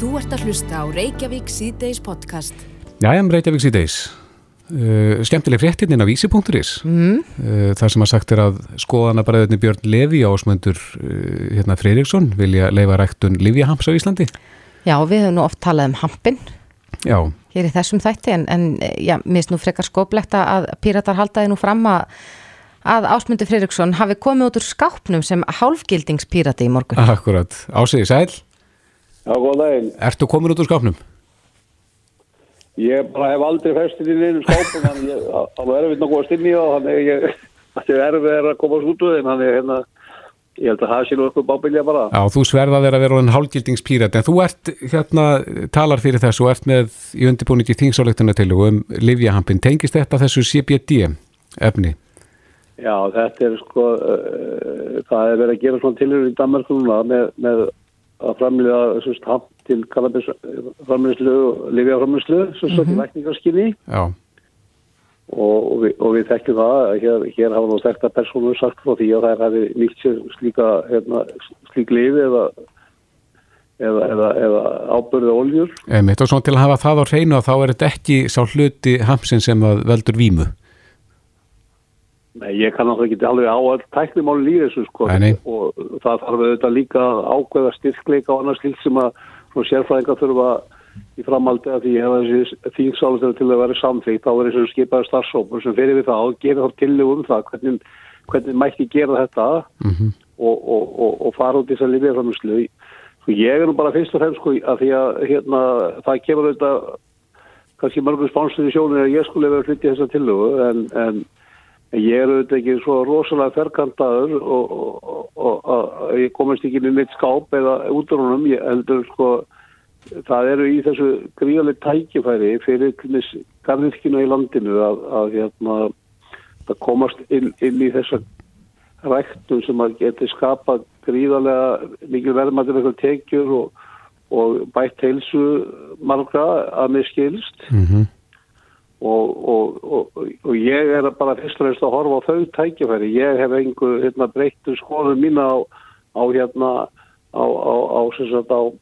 Þú ert að hlusta á Reykjavík síðdeis podcast. Jæja, Reykjavík síðdeis. Uh, skemmtileg fréttin inn á vísi.is mm. uh, þar sem að sagt er að skoðanabræðinni Björn Levi ásmöndur uh, hérna Freiriksson vilja leifa ræktun Livjahamps á Íslandi Já, við höfum nú oft talað um hampin Já. hér í þessum þætti en, en já, mér finnst nú frekar skoblegt að píratar haldaði nú fram að, að ásmundur Freiriksson hafi komið út úr skápnum sem hálfgildingspírati í morgun Akkurat, ásegi sæl Já, góð daginn. Ertu komin út úr skápnum? Ég bara hef aldrei festið í einu skápum, þannig að það var erfitt að komast inn í það, þannig ég, það er erfið að komast út úr þeim, þannig hérna, ég held að það sé nú eitthvað bábylja bara. Já, þú sverðað er að vera en hálfgildingspírat, en þú ert, hérna, talar fyrir þessu og ert með í undirbúningi þingsáleiktunna til og um Livjahampin. Tengist þetta þessu CBD efni? Já, þetta er sko, uh, það er verið að gera svona tilhörur í Danmarkununa með, með að framlega hamp til kannabisframleyslu og livjaframleyslu sem svo til lækningarskinni Já. og, og, við, við þekkjum það að hér, hér hafa nú sterkta personur sagt frá því að það hefði nýtt sér slíka hérna, slík lifi eða eða, eða, eða ábyrðu oljur Emitt, og svona til að hafa það á hreinu að þá er þetta ekki sá hluti hamsin sem veldur vímu Nei, ég kann náttúrulega ekki alveg á að tækni máli líði þessu sko nei. og það þarf auðvitað líka að ákveða styrkleika og annars líkt sem að svona sérfræðingar þurfa í framaldi að því ef þessi þýngsálustur til að vera samþýtt er þessu skipaður starfsópur sem fyrir við það og gerir þá tillega um það hvernig, hvernig mætti gera þetta mm -hmm. og, og, og, og fara út í þess að lifja framislu sko ég er nú bara fyrst og fremst sko að því að hérna það kemur auðvitað kannski mörgum spánstur í sjónu að ég skulle vera hluti þessa tillögu en, en ég er auðvitað ekki svo rosalega ferkantaður og, og, og, og ég komast ekki með mitt skáp eða útrúnum, ég heldur sko það eru í þessu gríðalegt tækifæri fyrir garðirkina í landinu að, að, hérna, að komast inn, inn í þessa ræktum sem að geti skapa gríðarlega mikil verðmættir eitthvað tekjur og bætt heilsu margra að mér skilst Mm -hmm. Og, og, og, og ég er bara fyrst og fremst að horfa á þau tækifæri. Ég hef einhver hérna, breyttu skoðum mína á, á hérna á, á, á sagt að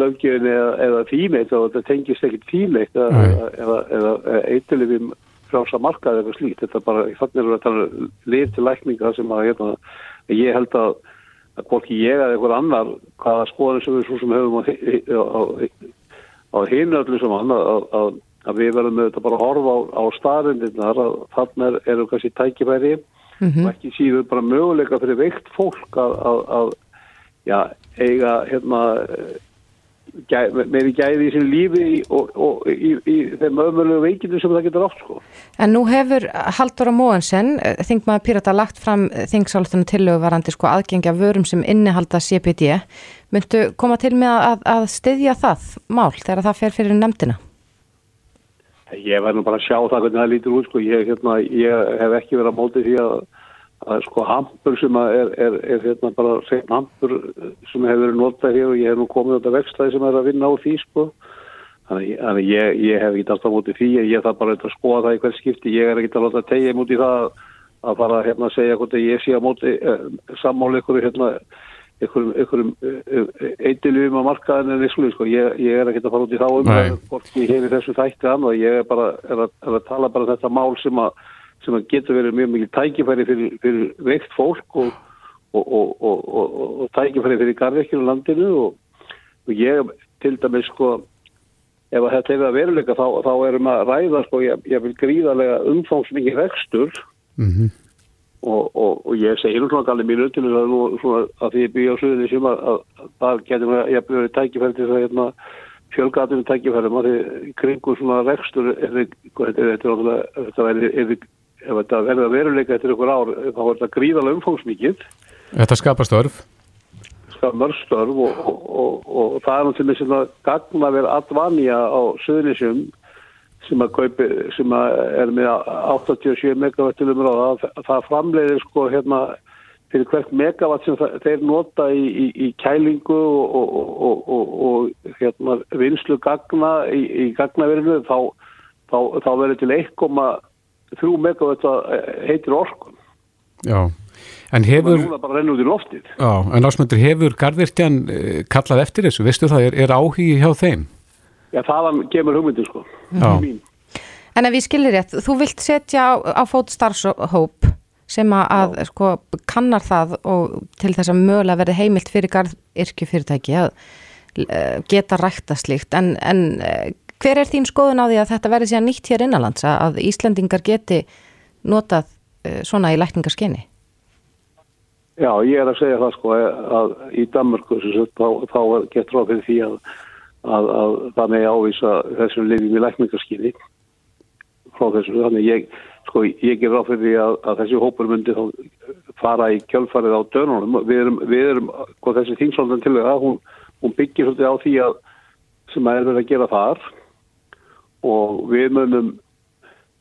lögjöfni eða, eða fímeitt og þetta tengist ekkit fímeitt eða, eða, eða eitulifi frálsa markað eða slíkt. Þetta bara, þannig er þetta lið til lækninga sem að hérna, ég held að að hvorki ég eða einhver annar hvaða skoðan sem við svo sem höfum á, á, á hinu öllu sem hann að, að, að við verðum þetta bara að horfa á, á staðrindinnar að þannig eru kannski tækifæri mm -hmm. og ekki síður bara möguleika fyrir veikt fólk að, að já, eiga hérna gæ, meiri gæði í sín lífi og, og í, í þeim öðmölu veikinu sem það getur átt sko. En nú hefur Haldur á Móensen þingmaður Pírata lagt fram þingsálutunum tillöguvarandi sko aðgengja vörum sem innihalda CPD myndu koma til með að, að styðja það mál þegar það fer fyrir nefndina? Ég verður bara að sjá það hvernig það lítur út sko. ég, hérna, ég hef ekki verið að móti því að að sko hampur sem er, er, er hérna bara hrein hampur sem hefur verið notað hér og ég hef nú komið á þetta vextæði sem er að vinna á því sko. Þannig að ég, ég hef ekki alltaf mútið því ég þarf bara að skoða það í hvers skipti. Ég er ekki að láta tegja mútið það að fara hérna að segja hvort ég sé að mútið eh, sammáli ykkur hérna ykkurum eitthilum á markaðin en þessu sko. Ég, ég er ekki að fara út í þá um hvort ég hef í þessu þætti annað. Ég er bara er að, að tala bara þetta mál sem að sem getur verið mjög mikið tækifæri fyrir, fyrir veikt fólk og, og, og, og tækifæri fyrir garðekjum á landinu og ég til dæmis sko ef að þetta hefur að veruleika þá, þá erum að ræða sko ég, ég vil gríðarlega umfangsmikið vextur Mm -hmm. og ég segir svona allir mínu til þess að, nú, svona, að því ég byggja á suðinni sem að, að, að það getur verið tækifæri til þess að hérna, fjölgatinu tækifærum að því kringu svona vextur er þetta verið ef þetta verður að veruleika eftir ykkur ár þá er þetta gríðalega umfangsmikið. Þetta skapar störf. Skapar mörg störf og, og, og, og það er náttúrulega sem að gagna verið advanja á söðnisjum sem að kaupi sem að er með 87 megavattilum ráða það framleiðir sko hérna fyrir hvert megavatt sem það, þeir nota í, í, í kælingu og hérna vinslu gagna í, í gagnaverinu þá, þá, þá verður til 1,3 3 megawatt heitir orkun. Já, En Það hefur, er núna bara að renna út í loftið. já, en ásmundur, hefur garðvirkjan eh, kallað eftir þessu? Veistu það, er, er áhugi hjá þeim? Já, þaðan kemur hugmyndin sko. En ef ég skilir rétt, þú vilt setja á, á fót starfshóp sem að, að sko, kannar það og til þess að mögulega verði heimilt fyrir garðyrkjufyrirtæki að uh, geta rækta slíkt. En, en hver er þín skoðun á því að þetta verði síðan nýtt hér innanlands að- að Íslendingar geti notað uh, svona í lækningarskinni? Já, ég er að segja það sko að í sagt, þá, þá er gett ráð fyrir því að, að, að það megi ávísa þessum lifjum í lækningarskinni frá þessu. Þannig ég, sko, ég ger ráð fyrir því að, að þessi hópur myndi þá fara í kjölfarið á dönunum. Við erum, við erum, hvað þessi þingsóldan til það, hún, hún byggir svolítið á því að sem að er verið að gera þar og við munum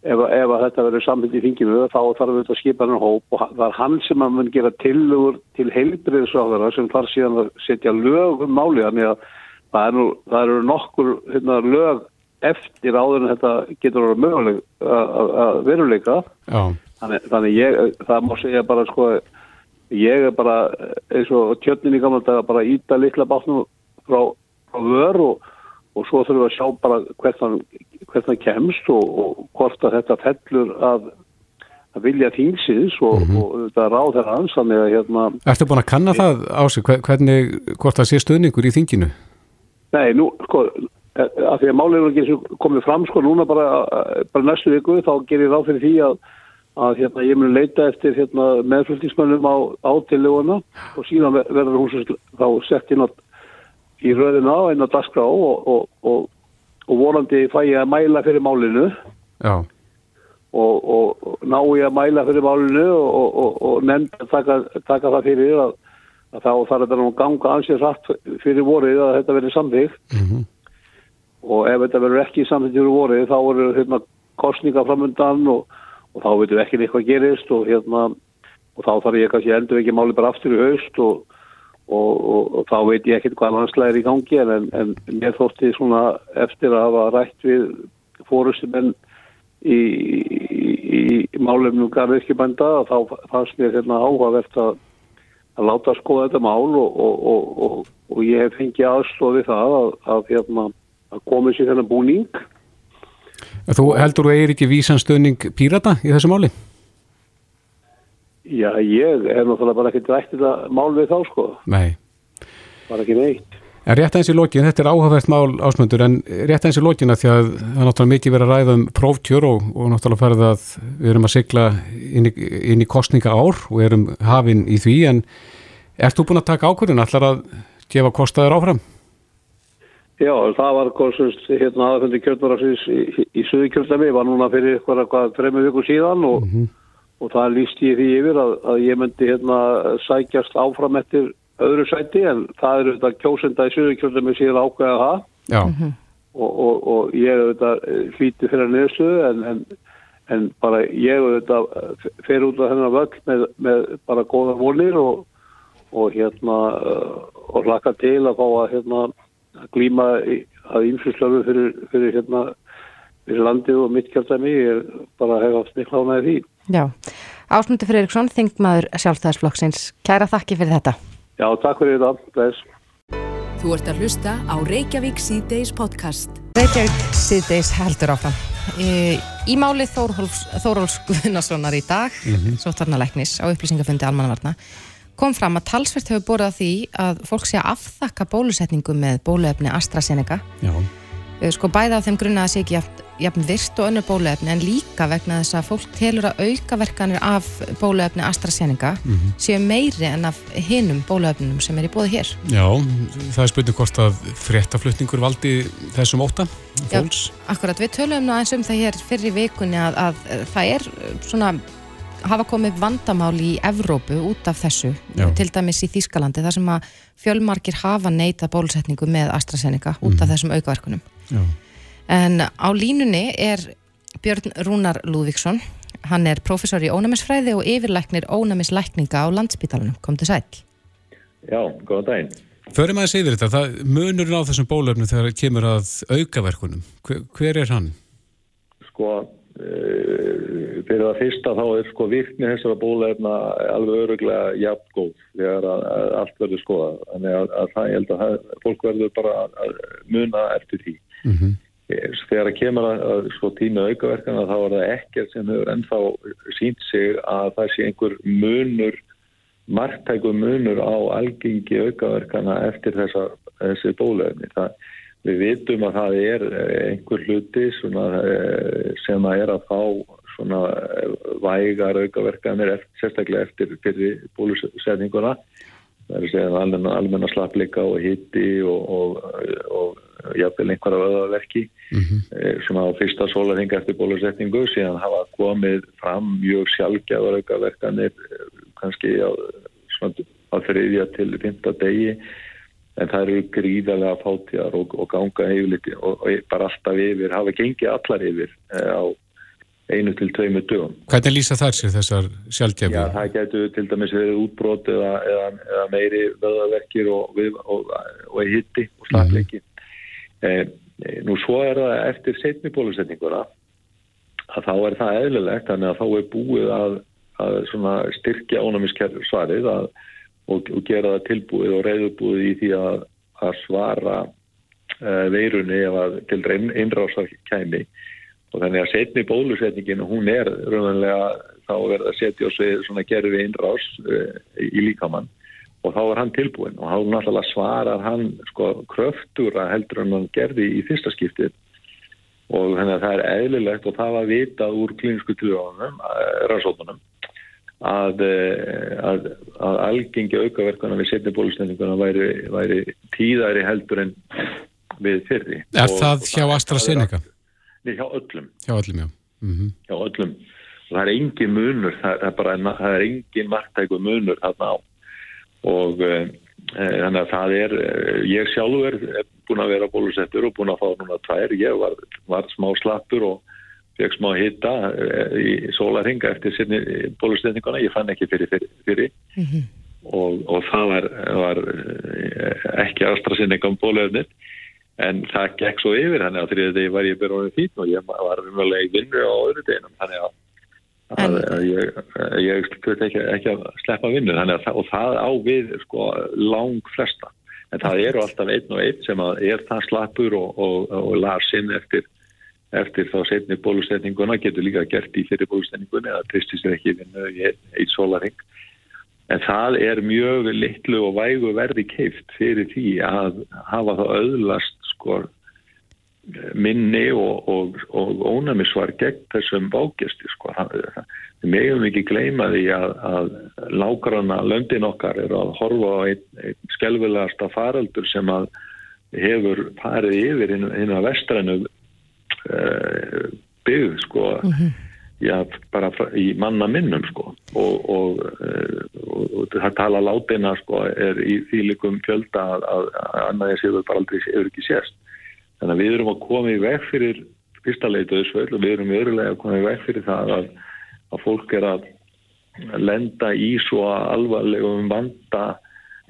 ef, ef að þetta verður samfitt í þinginu þá þarf við að skipa hann hóp. Og það er hann sem að mun gera tillögur til heilbriðsráðara sem þarf síðan að setja lög um máli þannig að það, er nú, það eru nokkur hérna, lög eftir áður en þetta getur að möguleg að veruleika. Þannig, þannig ég, það má segja bara sko ég er bara eins og tjötnin í gamla daga bara íta litla bátnum frá, frá vör og, og svo þurfum við að sjá bara hvert hann kemst og, og hvort að þetta fellur að, að vilja þingsins og, og þetta ráð þeirra hans þannig að hérna, ertu búin að kanna það á sig, hvernig, hvort það sé stöðningur í þinginu? nei nú sko að því að ekki komið fram sko núna bara, bara næstu viku þá gerir ég ráð fyrir því að að hérna, ég mun leita eftir hérna, meðflutningsmönnum á, á tillöguna og síðan ver- verður hún þá sett inn á, í röðina á dagskrá og, og, og, og vonandi fæ ég að mæla fyrir málinu. Og, og, ná ég að mæla fyrir málinu og, og, og nefnd að taka, taka það fyrir að, að þá þarf þetta nú að ganga ansið rætt fyrir vorið að þetta verði samþyggt og ef þetta verður ekki samþyggt fyrir vorið þá eru hérna, kostninga framundan og, og þá veitum ekki neitt hvað gerist og hérna og þá þarf ég kannski endur ekki máli bara aftur í haust og, og, og, og þá veit ég ekkert hvað landslega er í gangi en, en mér þótti svona eftir að hafa rætt við fórustumenn í, í, í málefnum garðirkjubænda að þá fannst mér hérna áhugavert að, að láta skoða þetta mál og, og, og, og, og ég hef fengið aðstofi það að, að, hérna, að komið sér þennan búning þú heldur þú eigir ekki vísan stöðning pírata í þessu máli? Já, ég hef náttúrulega bara ekkert rætt þetta mál við þá sko, Nei. bara ekki neitt. En rétt eins í lokin, þetta er áhugavert mál ásmundur, en rétt eins í lokin að því að það er náttúrulega mikið verið að ræða um próftjör og, og náttúrulega farið að við erum að sigla inn í, inn í kostninga ár og erum hafin í því, en ert þú búin að taka ákvörðun, allar að gefa kostaður áfram? Já, það var konsumst hérna aðfundi kjörnvarafsins í, í, í Suðurkjöldami, var núna fyrir eitthvað, hvað, og, það líst ég því yfir að, að ég myndi hérna sækjast áfram eftir öðru sæti en það eru þetta kjósenda í Suðurkjöldami síðan ákveða það. Já, og, og, og ég auðvitað hlíti fyrir neðstöðu en, en, en bara ég auðvitað fer út af þennan völl með, með bara góða vonir og, og hérna uh, og hlaka til að fá að hérna að glíma í, að ýmsuslöfu fyrir, fyrir hérna fyrir landið og mitt kjöldæmi ég er bara hef haft mikla á með því Já. Ásmundur Freiriksson, þingmaður sjálfstæðisflokksins. Kæra þakki fyrir þetta. Já, takk fyrir þetta, bless Þú ert að hlusta á Reykjavík C-Days podcast. Reykjavík síðdeis heldur áfram. Í, í máli Þórólfs, Þórólfs Guðnasonar í dag, mm -hmm. sóttarnalæknis á upplýsingafundi almannavarna, kom fram að talsvert hefur borðað því að fólk sé að afþakka bólusetningu með bóluefni AstraZeneca. já, Eh, Sko bæða á þeim grunna að sé ekki jafn, jafn virt og önnur bóluefni en líka vegna þess að fólk telur að aukaverkanir af bóluefni AstraZeneca séu meiri en af hinum bóluefninum sem er í bóði hér. já, það er spurning hvort að fréttaflutningur valdi þessum óta Já. fólks. Akkurat, við töluðum aðeins um það hér fyrir vikunni að, að það er svona hafa komið vandamál í Evrópu út af þessu, Já. til dæmis í Þýskalandi þar sem að fjölmarkir hafa neita bólusetningu með AstraZeneca út af þessum aukaverkunum. Já. En á línunni er Björn Rúnar Lúðvíksson hann er prófessor í ónæmisfræði og yfirlæknir ónæmislækninga á landsbítalunum kom til sæl. Já, góðan daginn. Förum aðeins yfir þetta, það, munurinn á þessum bólöfnum þegar kemur að aukaverkunum, hver, hver er hann? Sko, uh, fyrir það fyrsta þá er sko virkni þessara bólefna alveg öruglega jafn góð þegar allt verður skoða þannig að, að það ég held að það, fólk verður bara að muna eftir því mm -hmm. Þegar að kemur að sko tíma aukaverkana þá er það ekkert sem hefur ennþá sínt sig að það sé einhver munur margtæku munur á algengi aukaverkana eftir þessa, þessi bólefni það Við vitum að það er einhver hluti sem að er að fá svona vægar aukaverkanir sérstaklega eftir fyrir bólusetninguna. Það er að segja almenna slappleika og hitti og, og, og jafnvel einhverja öðaverki mm -hmm. svona á fyrsta sólarhinga eftir bólusetningu síðan hafa komið fram mjög sjálfgjafar aukaverkanir kannski á, á þriðja til fymta degi en það eru gríðarlega fátíðar og, og ganga yfirleiti og, og bara alltaf yfir, hafa gengið allar yfir eh, á einu til tveimu dögum. Hvernig lýsa þar sér þessar sjálfgefi? Já, það getur til dæmis verið útbrót eða, eða, eða meiri vöðaverkir og, og, og hitti og slagleiki. Mm. Eh, nú svo er það eftir setni bólusetninguna að þá er það eðlilegt, þannig að þá er búið að, að styrkja ónæmiskerður svarið að, og, og gera það tilbúið og reyðubúið í því að svara eh, veirunni ef að til einrásar kæmi. Og þannig að setni bólusetningin hún er raunverulega þá verður að setja við svona gerfi innrás uh, í líkamann og þá er hann tilbúin og þá náttúrulega svarar hann sko kröftur að heldur en hann gerði í fyrsta skiptið og þannig að það er eðlilegt og það var vitað úr klínsku tjóðanum, eh, rannsóðunum að, eh, að, að algengi aukaverkana við setni bólusetninguna væri, væri tíðari heldur en við fyrri. Er og, það hjá AstraZeneca? Nei, hjá öllum. Hjá öllum, já. Mm -hmm. Hjá öllum. Og það er engin munur, það er bara, það er engin margtæku munur þarna á. Og e, þannig að það er, ég sjálfur er búin að vera bólusettur og búin að fá núna tvær. Ég var, var smá slappur og fekk smá hitta í sólarhinga eftir bólusetninguna. Ég fann ekki fyrir fyrir. fyrir. Mm -hmm. og, og það var, var ekki AstraZeneca um bóluefnið. En það gekk svo yfir hann að degi var ég byrjað orðin fít og ég var umverulega í vinnu á öðru deginum þannig að, að, að ég, ég skluti ekki, ekki að sleppa vinnu þannig að og það á við sko lang flesta. En það eru alltaf einn og einn sem er það slappur og, og, og larsinn eftir, eftir þá setni bólusetninguna getur líka gert í fyrir bólusetningunni eða tristir sér ekki vinnu í einn sólaring. En það er mjög litlu og vægu verði keift fyrir því að hafa það auðlast sko minni og, og, og ónæmisvar gegn þessum bágjasti sko. Við meðum ekki gleyma því að, að lágrana löndin okkar eru að horfa á einn ein skelvilegasta faraldur sem að hefur farið yfir hinn að vestrænu uh, byggð sko mm -hmm. já, bara í manna minnum sko og, og það tala látina sko er í þýlikum fjölda að, að, að annaðið séður bara aldrei hefur ekki sérst Þannig að við erum að koma í veg fyrir fyrsta leituðsvöld og við erum örulega að koma í veg fyrir það að, að fólk er að lenda í svo alvarlegum vanda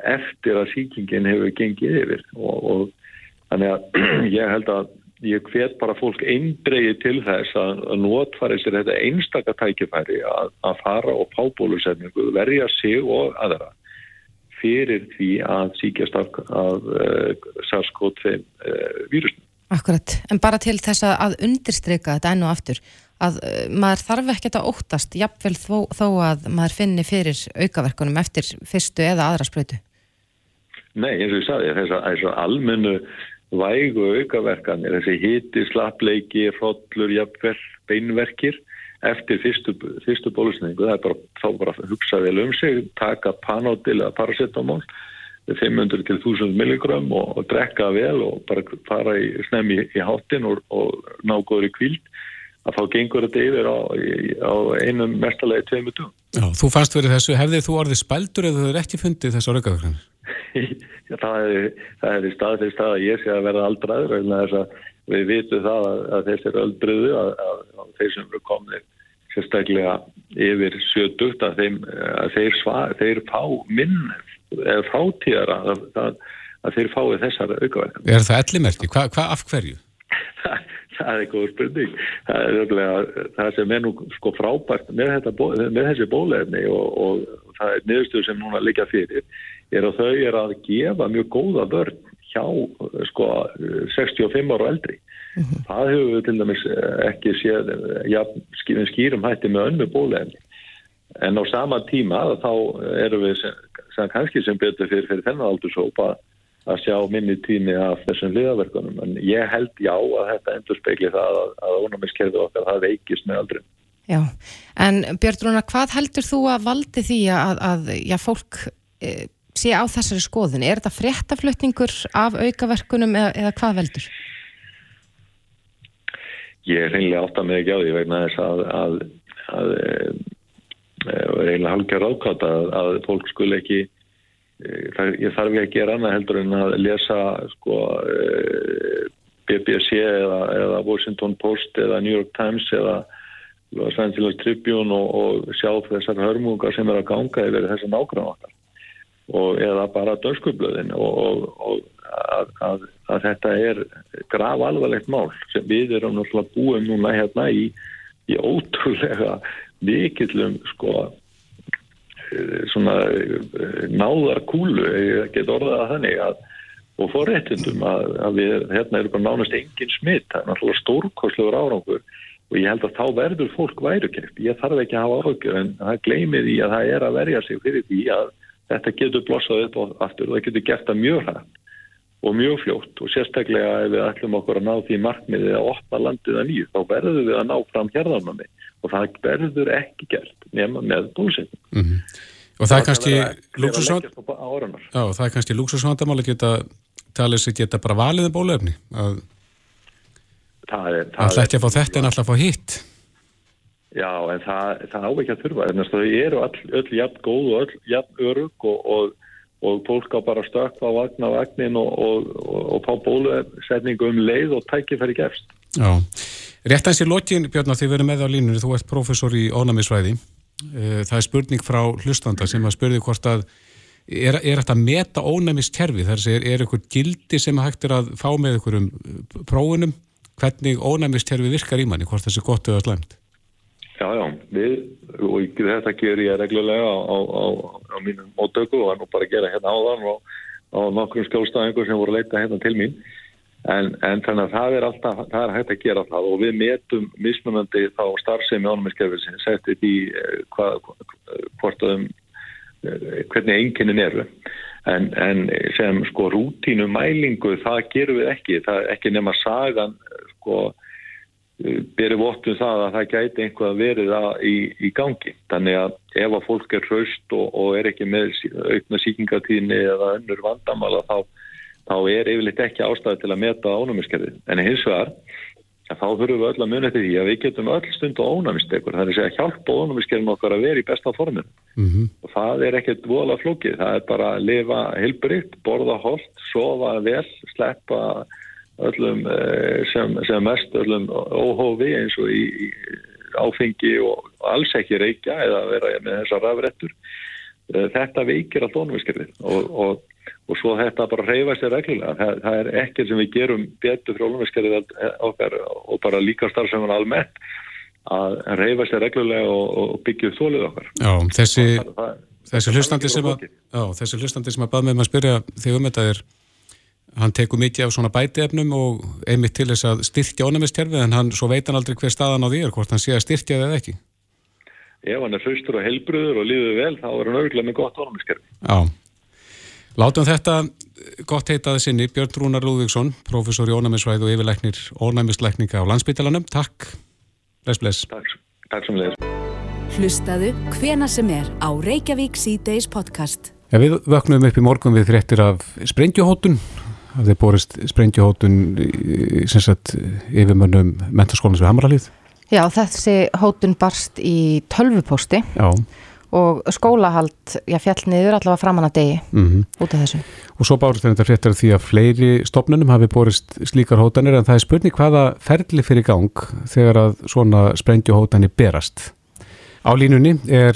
eftir að síkingin hefur gengið yfir. Og, og þannig að ég held að ég hvet bara fólk eindreiði til þess að, notfæri sér þetta einstakar tækifæri að, að fara og pábólusetningu verja sig og aðra fyrir því að síkjast af, af uh, SARS-CoV-2 uh, vírusnum. Akkurat, en bara til þess að undirstryka þetta enn og aftur, að uh, maður þarf ekkert að óttast jafnvel þó, þó að maður finni fyrir aukaverkunum eftir fyrstu eða aðra spröytu? Nei, eins og ég sagði, þess að almennu vægu aukaverkanir, þessi hiti, slappleiki, hrodlur, jafnvel, beinverkir, eftir fyrstu, fyrstu bólusningu, það er bara, þá bara að hugsa vel um sig, taka panodil eða paracetamol 500 til 1000 milligram og, og drekka vel og bara fara í snemmi í, í háttin og, og ná góður í kvíld að þá gengur þetta yfir á, á einum mestalegi tveimu tugum. Já, þú fannst verið þessu, hefðið þú orðið spældur eða þú hefur ekki fundið þessu orðgafræðin? Já, það í stað til stað að ég sé að vera aldraður en þess að við vitum það að, að þessir öldruðu að, að, að þeir sem eru komnið sérstaklega yfir sjötugt að, þeim, að þeir, svar, þeir fá minn eða fátíðara að, að þeir fái þessar aukaverkan. Er það ellimerki? Hvað hva, af hverju? það er góð spurning. Það er örgulega það sem er nú sko frábært með, þetta, með þessi bólefni og, og það er niðurstöðu sem núna líka fyrir er að þau er að gefa mjög góða börn hjá sko 65 ára og eldri. Mm -hmm. Það hefur við til dæmis ekki séð ja, skýrum hætti með önnu bólefni. En á sama tíma þá eru við sem, sem kannski sem betur fyrir, fyrir þennan aldursópa að sjá minni tími af þessum liðaverkunum en ég held já að þetta endur speikli það að, að ónumiskerfið okkar það veikist með aldrin. Já, en Björn hvað heldur þú að valdi því að, að já, fólk e, sé á þessari skoðun? Er þetta fréttaflutningur af aukaverkunum eða, eða hvað veldur? Ég er reynilega átt að með ekki á því vegna þess að að, að e, e, reynilega halkjar ákvæmt að fólk skul ekki Eh, það, ég þarf ekki að gera annað heldur en að lesa sko, eh, BBC eða, eða Washington Post eða New York Times eða Los Angeles Tribune og, og sjá þessar hörmungar sem er að ganga yfir þessar nákvæmlega og eða bara dönskublöðin og, og, að, að, að þetta er grav alvarlegt mál sem við erum náttúrulega búin núna hérna í, í ótrúlega vikillum sko Eh, svona eh, náðarkúlu, ég get orðað að þannig að og fór réttundum að, að við hérna eru bara nánast engin smitt, það er náttúrulega stórkoslegur árangur og ég held að þá verður fólk værukert, ég þarf ekki að hafa árangur en það gleymið í að það er að verja sig fyrir því að þetta getur blossað upp og aftur og það getur gert það mjög hægt og mjög fljótt og sérstaklega ef við ætlum okkur að ná því markmiðið að opna landið að nýju, þá verður við að ná fram hérðarnami og það verður ekki gert nema með búsetning. Mm -hmm. Og það er kannski það er kannski lúksusvandamáli geta talið sér geta bara valið um bólefni að það ætti að fá þetta en alltaf að fá hitt. Já, en það, það á ekki að þurfa, en þau eru all, öll jafn góð og öll jafn örug og, og, og fólk á bara stökka á vagn á vagnin og, og fá bólusetningu um leið og tækifæri gefst. Já. Rétt aðeins í lokin, Björn, að þið verið með á línunni, þú ert professor í ónæmisvæði. Eh, það er spurning frá hlustanda sem að spurði hvort að er, er þetta að meta ónæmiskerfi? Það er, er eitthvað gildi sem að hægt er að fá með einhverjum prófunum? Hvernig ónæmiskerfi virkar í manni? Hvort þessi gott eða slemt? Já, já, við, og þetta ger ég reglulega á, á, á, mínum mótöku og hann og bara gera hérna áðan og á nokkrum skjólstæðingur sem voru að leita hérna til mín. En, en þannig að það er alltaf, það er hægt að gera það og við metum mismunandi þá starfsemi ánumískefið setið í eh, hvað, hvort um hvernig einnkynnin eru. En, en sem sko rútínu mælingu það gerum við ekki, það er ekki nema sagan sko byrju vottum það að það gæti einhvað verið í, í gangi þannig að ef að fólk er hraust og, og er ekki með aukna síkingatíðni eða önnur vandamala þá þá er yfirleitt ekki ástæði til að meta ánæmiskerfið. En hins vegar, þá þurfum við öll að muna til því að við getum öll stund á ánæmistekur. Það er að hjálpa ánæmiskerfin okkar að vera í besta forminu. Mm -hmm. Og það er ekkert vola flókið. Það er bara að lifa hilbrikt, borða hold, sofa vel, sleppa öllum eh, sem, sem mest, öllum óhófi eins og í, í áfengi og alls ekki reykja eða vera með þessar rafrættur. Eh, þetta veikir allt ánæmiskerfið og, og og svo þetta bara reyfa sér reglulega. Það, það er ekkert sem við gerum betur frá lónaskerðið okkar og bara líka starfsefnum almennt að reyfa sér reglulega og, og byggja upp þólið okkar. Já, þessi, það, það, þessi hlustandi sem að, já, þessi hlustandi sem að bað með maður að spyrja þig um þetta er hann tekur mikið af svona bætiefnum og einmitt til þess að styrkja ónæmistjærfið en hann svo veit hann aldrei hver staðan á því er hvort hann sé að styrkja það eða ekki. Ef hann er hraustur og helbröður og líður vel þá er hann auðvitað með gott ónæmistjærfið. Já. Látum þetta gott heitaði sinni Björn Rúnar Lúðvíksson, professor í ónæmisvæð og yfirleiknir ónæmisleikninga á landsbytalanum. Takk. Bless, bless. Takk, takk sem leir. Hlustaðu hvena sem er á Reykjavík C-Days podcast. Ja, við vöknum upp í morgun við fréttir af sprengjuhótun. Það er borist sprengjuhótun sem yfirmönnum mentaskólans við Hamralið. Já, þessi hótun barst í tölvuposti. Já og skólahald, já, fjall niður allavega framann að degi mm -hmm. út af þessu. Og svo bárist þetta fréttar því að fleiri stopnunum hafi borist slíkar hótanir en það er spurning hvaða ferli fyrir gang þegar að svona sprengjuhótani berast. Á línunni er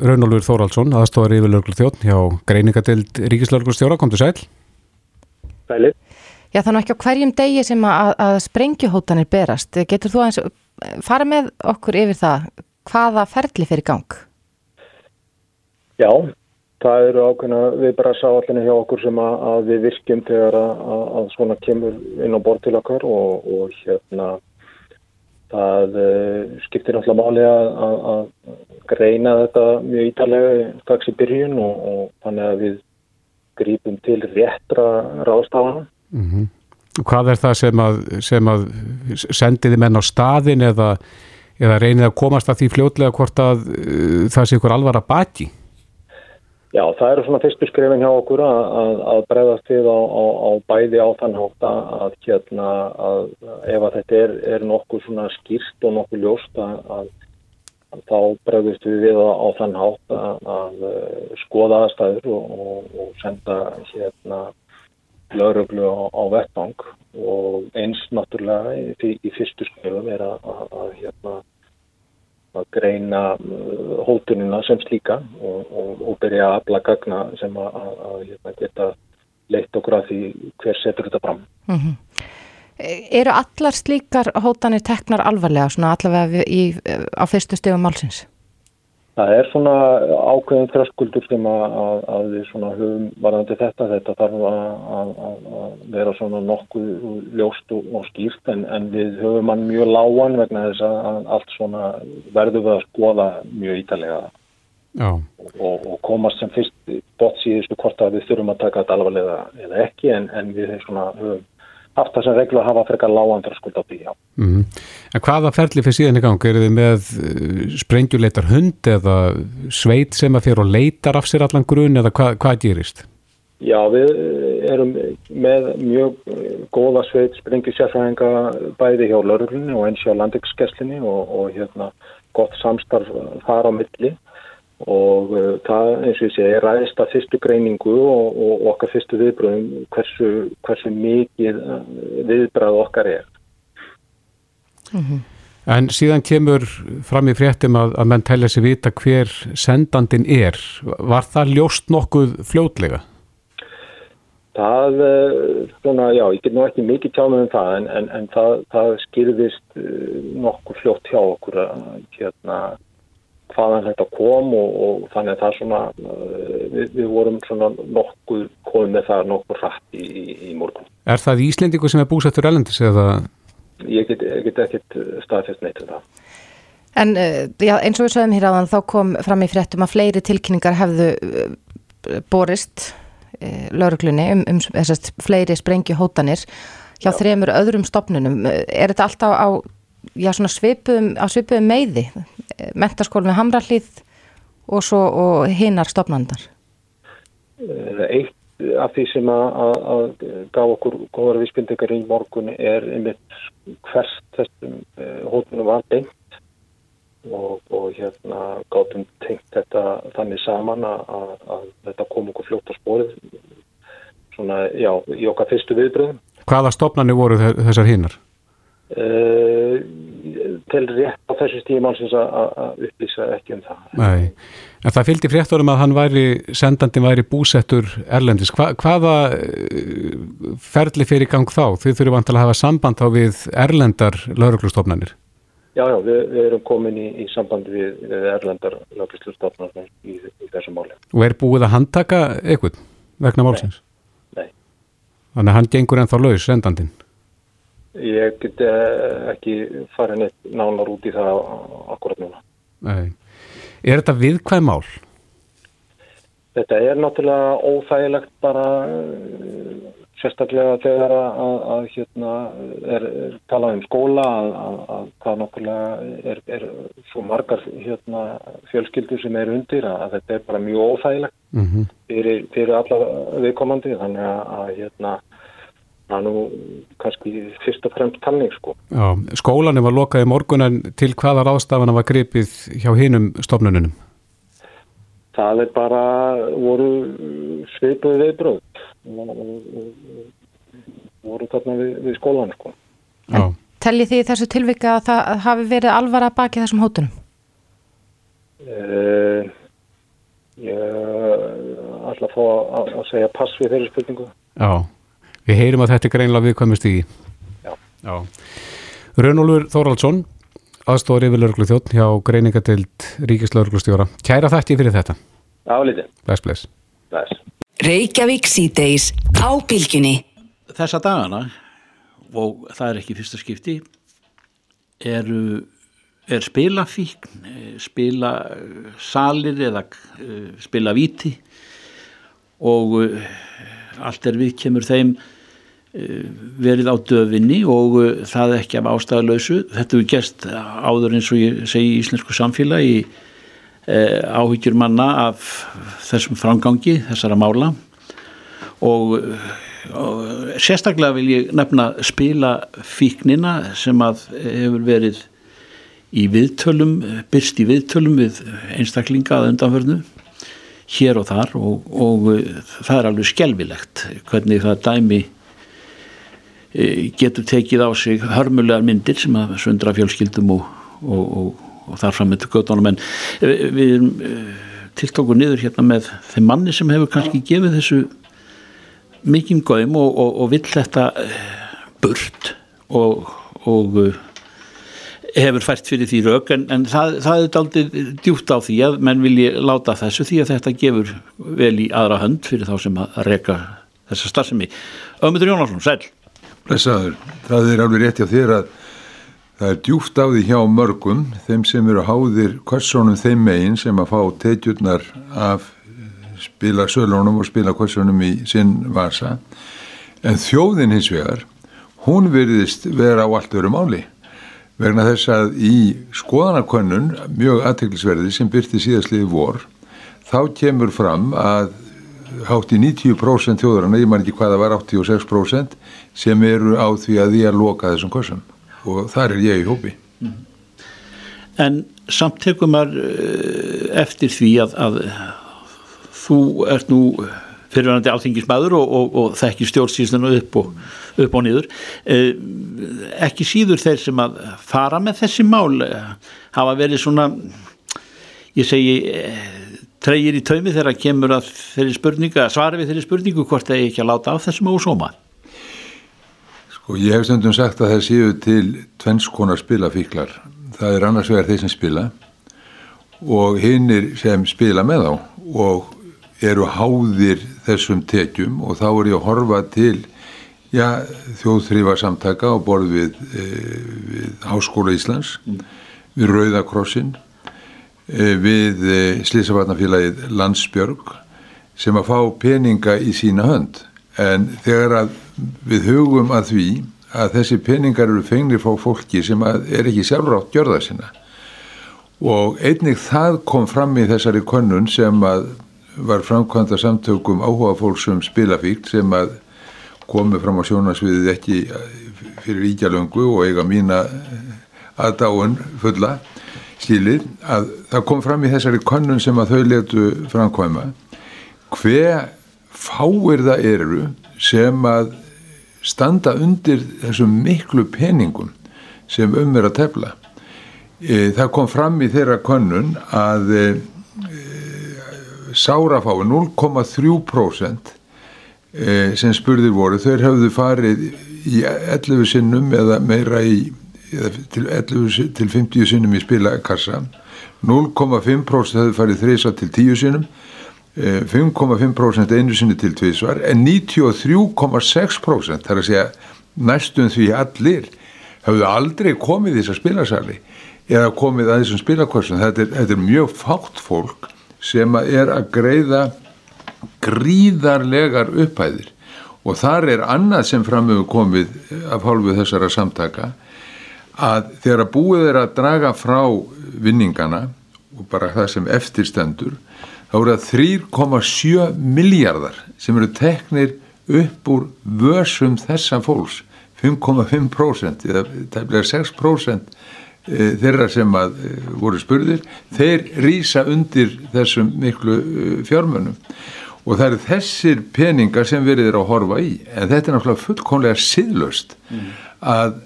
Raunólfur Þóraldsson, aðstofar yfir lörglu þjótt hjá greiningadeild Ríkislörglu stjóra, kom til sæl. Sæli. Já þannig ekki á hverjum degi sem að, að sprengjuhótanir berast. Getur þú aðeins fara með okkur yfir það hvaða ferli fyrir gang? Já, það eru ákveðna við bara sá allir hjá okkur sem að, að við virkjum þegar að, að svona kemur inn á bort til okkar og, og hérna það uh, skiptir náttúrulega máli að, að greina þetta mjög ítalega strax í byrjun og, og þannig að við grípum til réttra ráðstafana. Mm -hmm. Hvað er það sem að, sem að sendiði menn á staðin eða, eða reynið að komast að því fljótlega hvort að uh, það sé ykkur alvar að baki? Já, það eru svona fyrstu skrifin hjá okkur að, að, að bregðast við á, á, á bæði á þann hátt að hérna að ef að þetta er, er nokkuð svona skýrt og nokkuð ljóst að þá bregðast við við á, á þann hátt að skoða aðstæður og, og, senda hérna lauruglu á vettang og eins náttúrulega í, í fyrstu skrifum er að hérna að greina uh, hótunina sem slíka og, og, og byrja að afla gagna sem að, að, að hérna, geta leitt okkur að því hver setur þetta fram. Mm -hmm. Eru allar slíkar hótanir teknar alvarlega svona allavega í, á fyrstu stegum málsins? Það er svona ákveðin þröskuldur sem að, að, að við svona höfum varðandi þetta. Þetta þarf að, að vera svona nokkuð ljóst og, og skýrt en, en við höfum hann mjög lágan vegna þess að allt svona verður við að skoða mjög ítalega og, og komast sem fyrst bótt síðustu hvort að við þurfum að taka þetta alvarlega eða ekki en, en við svona höfum haft þess að reglu að hafa frekar lágan þröskuld á því, já. Mm -hmm. En hvaða ferli fyrir síðan í gang? Er þið með uh, sprengjuleitar hund eða sveit sem að fyrir og leitar af sér allan grun eða hvað, hvað gerist? Já, við erum með mjög góða sveit sprengjusjárfæðinga bæði hjá lauruglunni og eins hjá landegskeslinni og, og hérna gott samstarf þar á milli og uh, það eins og ég segi ræðist að fyrstu greiningu og, og okkar fyrstu viðbröðum hversu, hversu mikið uh, viðbröð okkar er mm -hmm. En síðan kemur fram í fréttum að, að menn telja sér vita hver sendandin er var það ljóst nokkuð fljótlega? Það, uh, svona, já, ég get nú ekki mikið tjámið um það en, en, en það, það skýrðist nokkuð fljótt hjá okkur að hérna hvaðan þetta kom og, og þannig að það svona, uh, við, við vorum svona nokkuð komið með það nokkuð rætt í, í, í morgun. Er það Íslendingu sem er búsettur elendis eða? Ég get, ég get ekkit staðfest neitt um það. En uh, já, eins og við sögum hér áðan þá kom fram í fréttum að fleiri tilkynningar hefðu borist lauruglunni um, um þessast fleiri sprengju hótanir hjá já. þremur öðrum stopnunum. Er þetta alltaf á já, svipuðum, á svipuðum meiði? mentaskólum við Hamrallíð og svo og hinnar stopnandar? Eitt af því sem að, að, að gaf okkur góðar vísbyndegar í morgun er einmitt hvers þessum eh, hótunum var beint og, og hérna gátum tengt þetta þannig saman að, að þetta kom okkur fljótt á spórið svona, já, í okkar fyrstu viðbröðum. Hvaða stopnarnir voru þessar hinnar? Uh, til rétt á þessu stímálsins að upplýsa ekki um það. Nei, en það fylgdi fréttorum að hann væri, sendandi væri búsettur erlendis. Hva, hvaða eh, ferli fyrir gang þá? Þið þurfum vantilega að hafa samband á við erlendar lauruglustofnanir. Já, já, við, við erum komin í, í samband við, við erlendar lauruglustofnanir í, í þessu máli. Og er búið að handtaka eitthvað vegna málsins? Nei. Nei. Þannig að hann gengur ennþá laus, sendandin? Ég get eh, ekki farið neitt nánar út í það akkurat núna. Nei. Er þetta viðkvæð mál? Þetta er náttúrulega óþægilegt bara eh, sérstaklega þegar að, að, að hérna, er, er talað um skóla að, að það náttúrulega er, er svo margar hérna, fjölskyldur sem er undir að þetta er bara mjög óþægilegt mm -hmm. fyrir, fyrir alla viðkomandi þannig að hérna það er nú kannski fyrst og fremst tanning sko. Já, skólanum var lokað í morgunan til hvaða ráðstafana var gripið hjá hinum stofnununum? Það er bara voru sveipuð viðbröð voru þarna við, við skólan sko. En telli því þessu tilvika að það hafi verið alvara baki þessum hótunum? Uh, ég ætla að fá að, að segja pass við þeirri spurningu. Já Við heyrim að þetta er greinlega viðkvæmust í Já. Já. Rönnólfur Þóraldsson aðstóður yfir lörglu þjótt hjá greiningadeild ríkislörglustjóra. Kæra þætti fyrir þetta. Já, lítið. Bless, bless. Bless. Reykjavík síðdeis á bylgjunni. Þessa dagana, og það er ekki fyrsta skipti, eru, er spilafíkn, eh, spila salir eða eh, spila víti og eh, allt er við kemur þeim verið á döfinni og eh, það ekki af ástæðalösu. Þetta hefur gerst áður eins og ég segi í íslensku samfélagi eh, áhyggjur manna af þessum framgangi, þessara mála og, og sérstaklega vil ég nefna spila fíknina sem að hefur verið í viðtölum, byrst í viðtölum við einstaklinga að undanförnu hér og þar og, og það er alveg skelvilegt hvernig það dæmi getur tekið á sig hörmulegar myndir sem að sundra fjölskyldum og, og, og, og þar fram með göttunum en e, við erum e, tiltóku niður hérna með þeim manni sem hefur kannski gefið þessu mikinn góðum og, vill þetta burt og, hefur fært fyrir því rauk en, en það, það er aldrei djúpt á því að menn vilji láta þessu því að þetta gefur vel í aðra hönd fyrir þá sem að reka þessa starfsemi. Ömyndur Jónásson, sæl. Blessaður, það er alveg rétt hjá þér að það er djúft á því hjá mörgum, þeim sem eru háðir hversónum þeim megin sem að fá teitjurnar af spila sölunum og spila hversónum í sinn vasa. En þjóðin hins vegar, hún virðist vera á allt öru máli. Vegna þess að í skoðanakönnun, mjög aðteklisverði sem byrti síðastliði vor, þá kemur fram að hátt í 90% þjóðurana, ég man ekki hvaða var 86% sem eru á því að því að loka þessum korsum og þar er ég í hópi. En samt tekum maður eh, eftir því að, að þú ert nú fyrirvændi alþingismæður og, og, og þekkir stjórnsýslinu upp og, upp og niður. Eh, ekki síður þeir sem að fara með þessi mál eh, hafa verið svona ég segi treyir í taumi þegar kemur að þeirri spurningu að svara við þeirri spurningu hvort það er ekki að láta á þessum ósóma Sko ég hef stundum sagt að það séu til tvennskonar spilafíklar það er annars vegar þeir sem spila og hinnir sem spila með þá og eru háðir þessum tekjum og þá er ég að horfa til já, þjóðþrýfa samtaka á borð við, e, við Háskóla Íslands, mm. við Rauðakrossin, við e, Slísavarnafélagið Landsbjörg sem að fá peninga í sína hönd. En þegar við hugum að því að þessi peningar eru fengnir fá fólki sem er ekki sjálfrátt gjörða sinna og einnig það kom fram í þessari könnun sem að var framkvæmda samtökum áhuga fólksum spilafíkt sem að komi fram á sjónasviðið ekki fyrir íkjalöngu og eiga mína aðdáun fulla stílið að það kom fram í þessari konnun sem að þau letu framkvæma. Hver fáir það eru sem að standa undir þessum miklu peningum sem um er að tefla. E, það kom fram í þeirra konnun að e, sárafái 0,3% eh, sem spurðir voru þeir hafðu farið í 11 sinnum eða meira í til 11 til 50 sinnum í spilakassa. 0,5% hafðu farið þreysa til 10 sinnum 5,5% einu sinni til tvísvar en 93,6% þar að segja næstum því allir hafðu aldrei komið í þessa spilasali eða komið að þessum spilakossun þetta, þetta er mjög fátt fólk sem er að greiða gríðarlegar upphæðir. Og þar er annað sem framöfu komið af hálfu þessara samtaka að þegar að búið er að draga frá vinningana og bara það sem eftirstendur þá eru það 3,7 miljardar sem eru teknir upp úr vörsum þessa fólks 5,5% eða tæmlega 6% Eh, þeirra sem að eh, voru spurðir þeir rýsa undir þessum miklu eh, fjármönum og það eru þessir peningar sem verið er að horfa í en þetta er náttúrulega fullkonlega siðlöst mm. að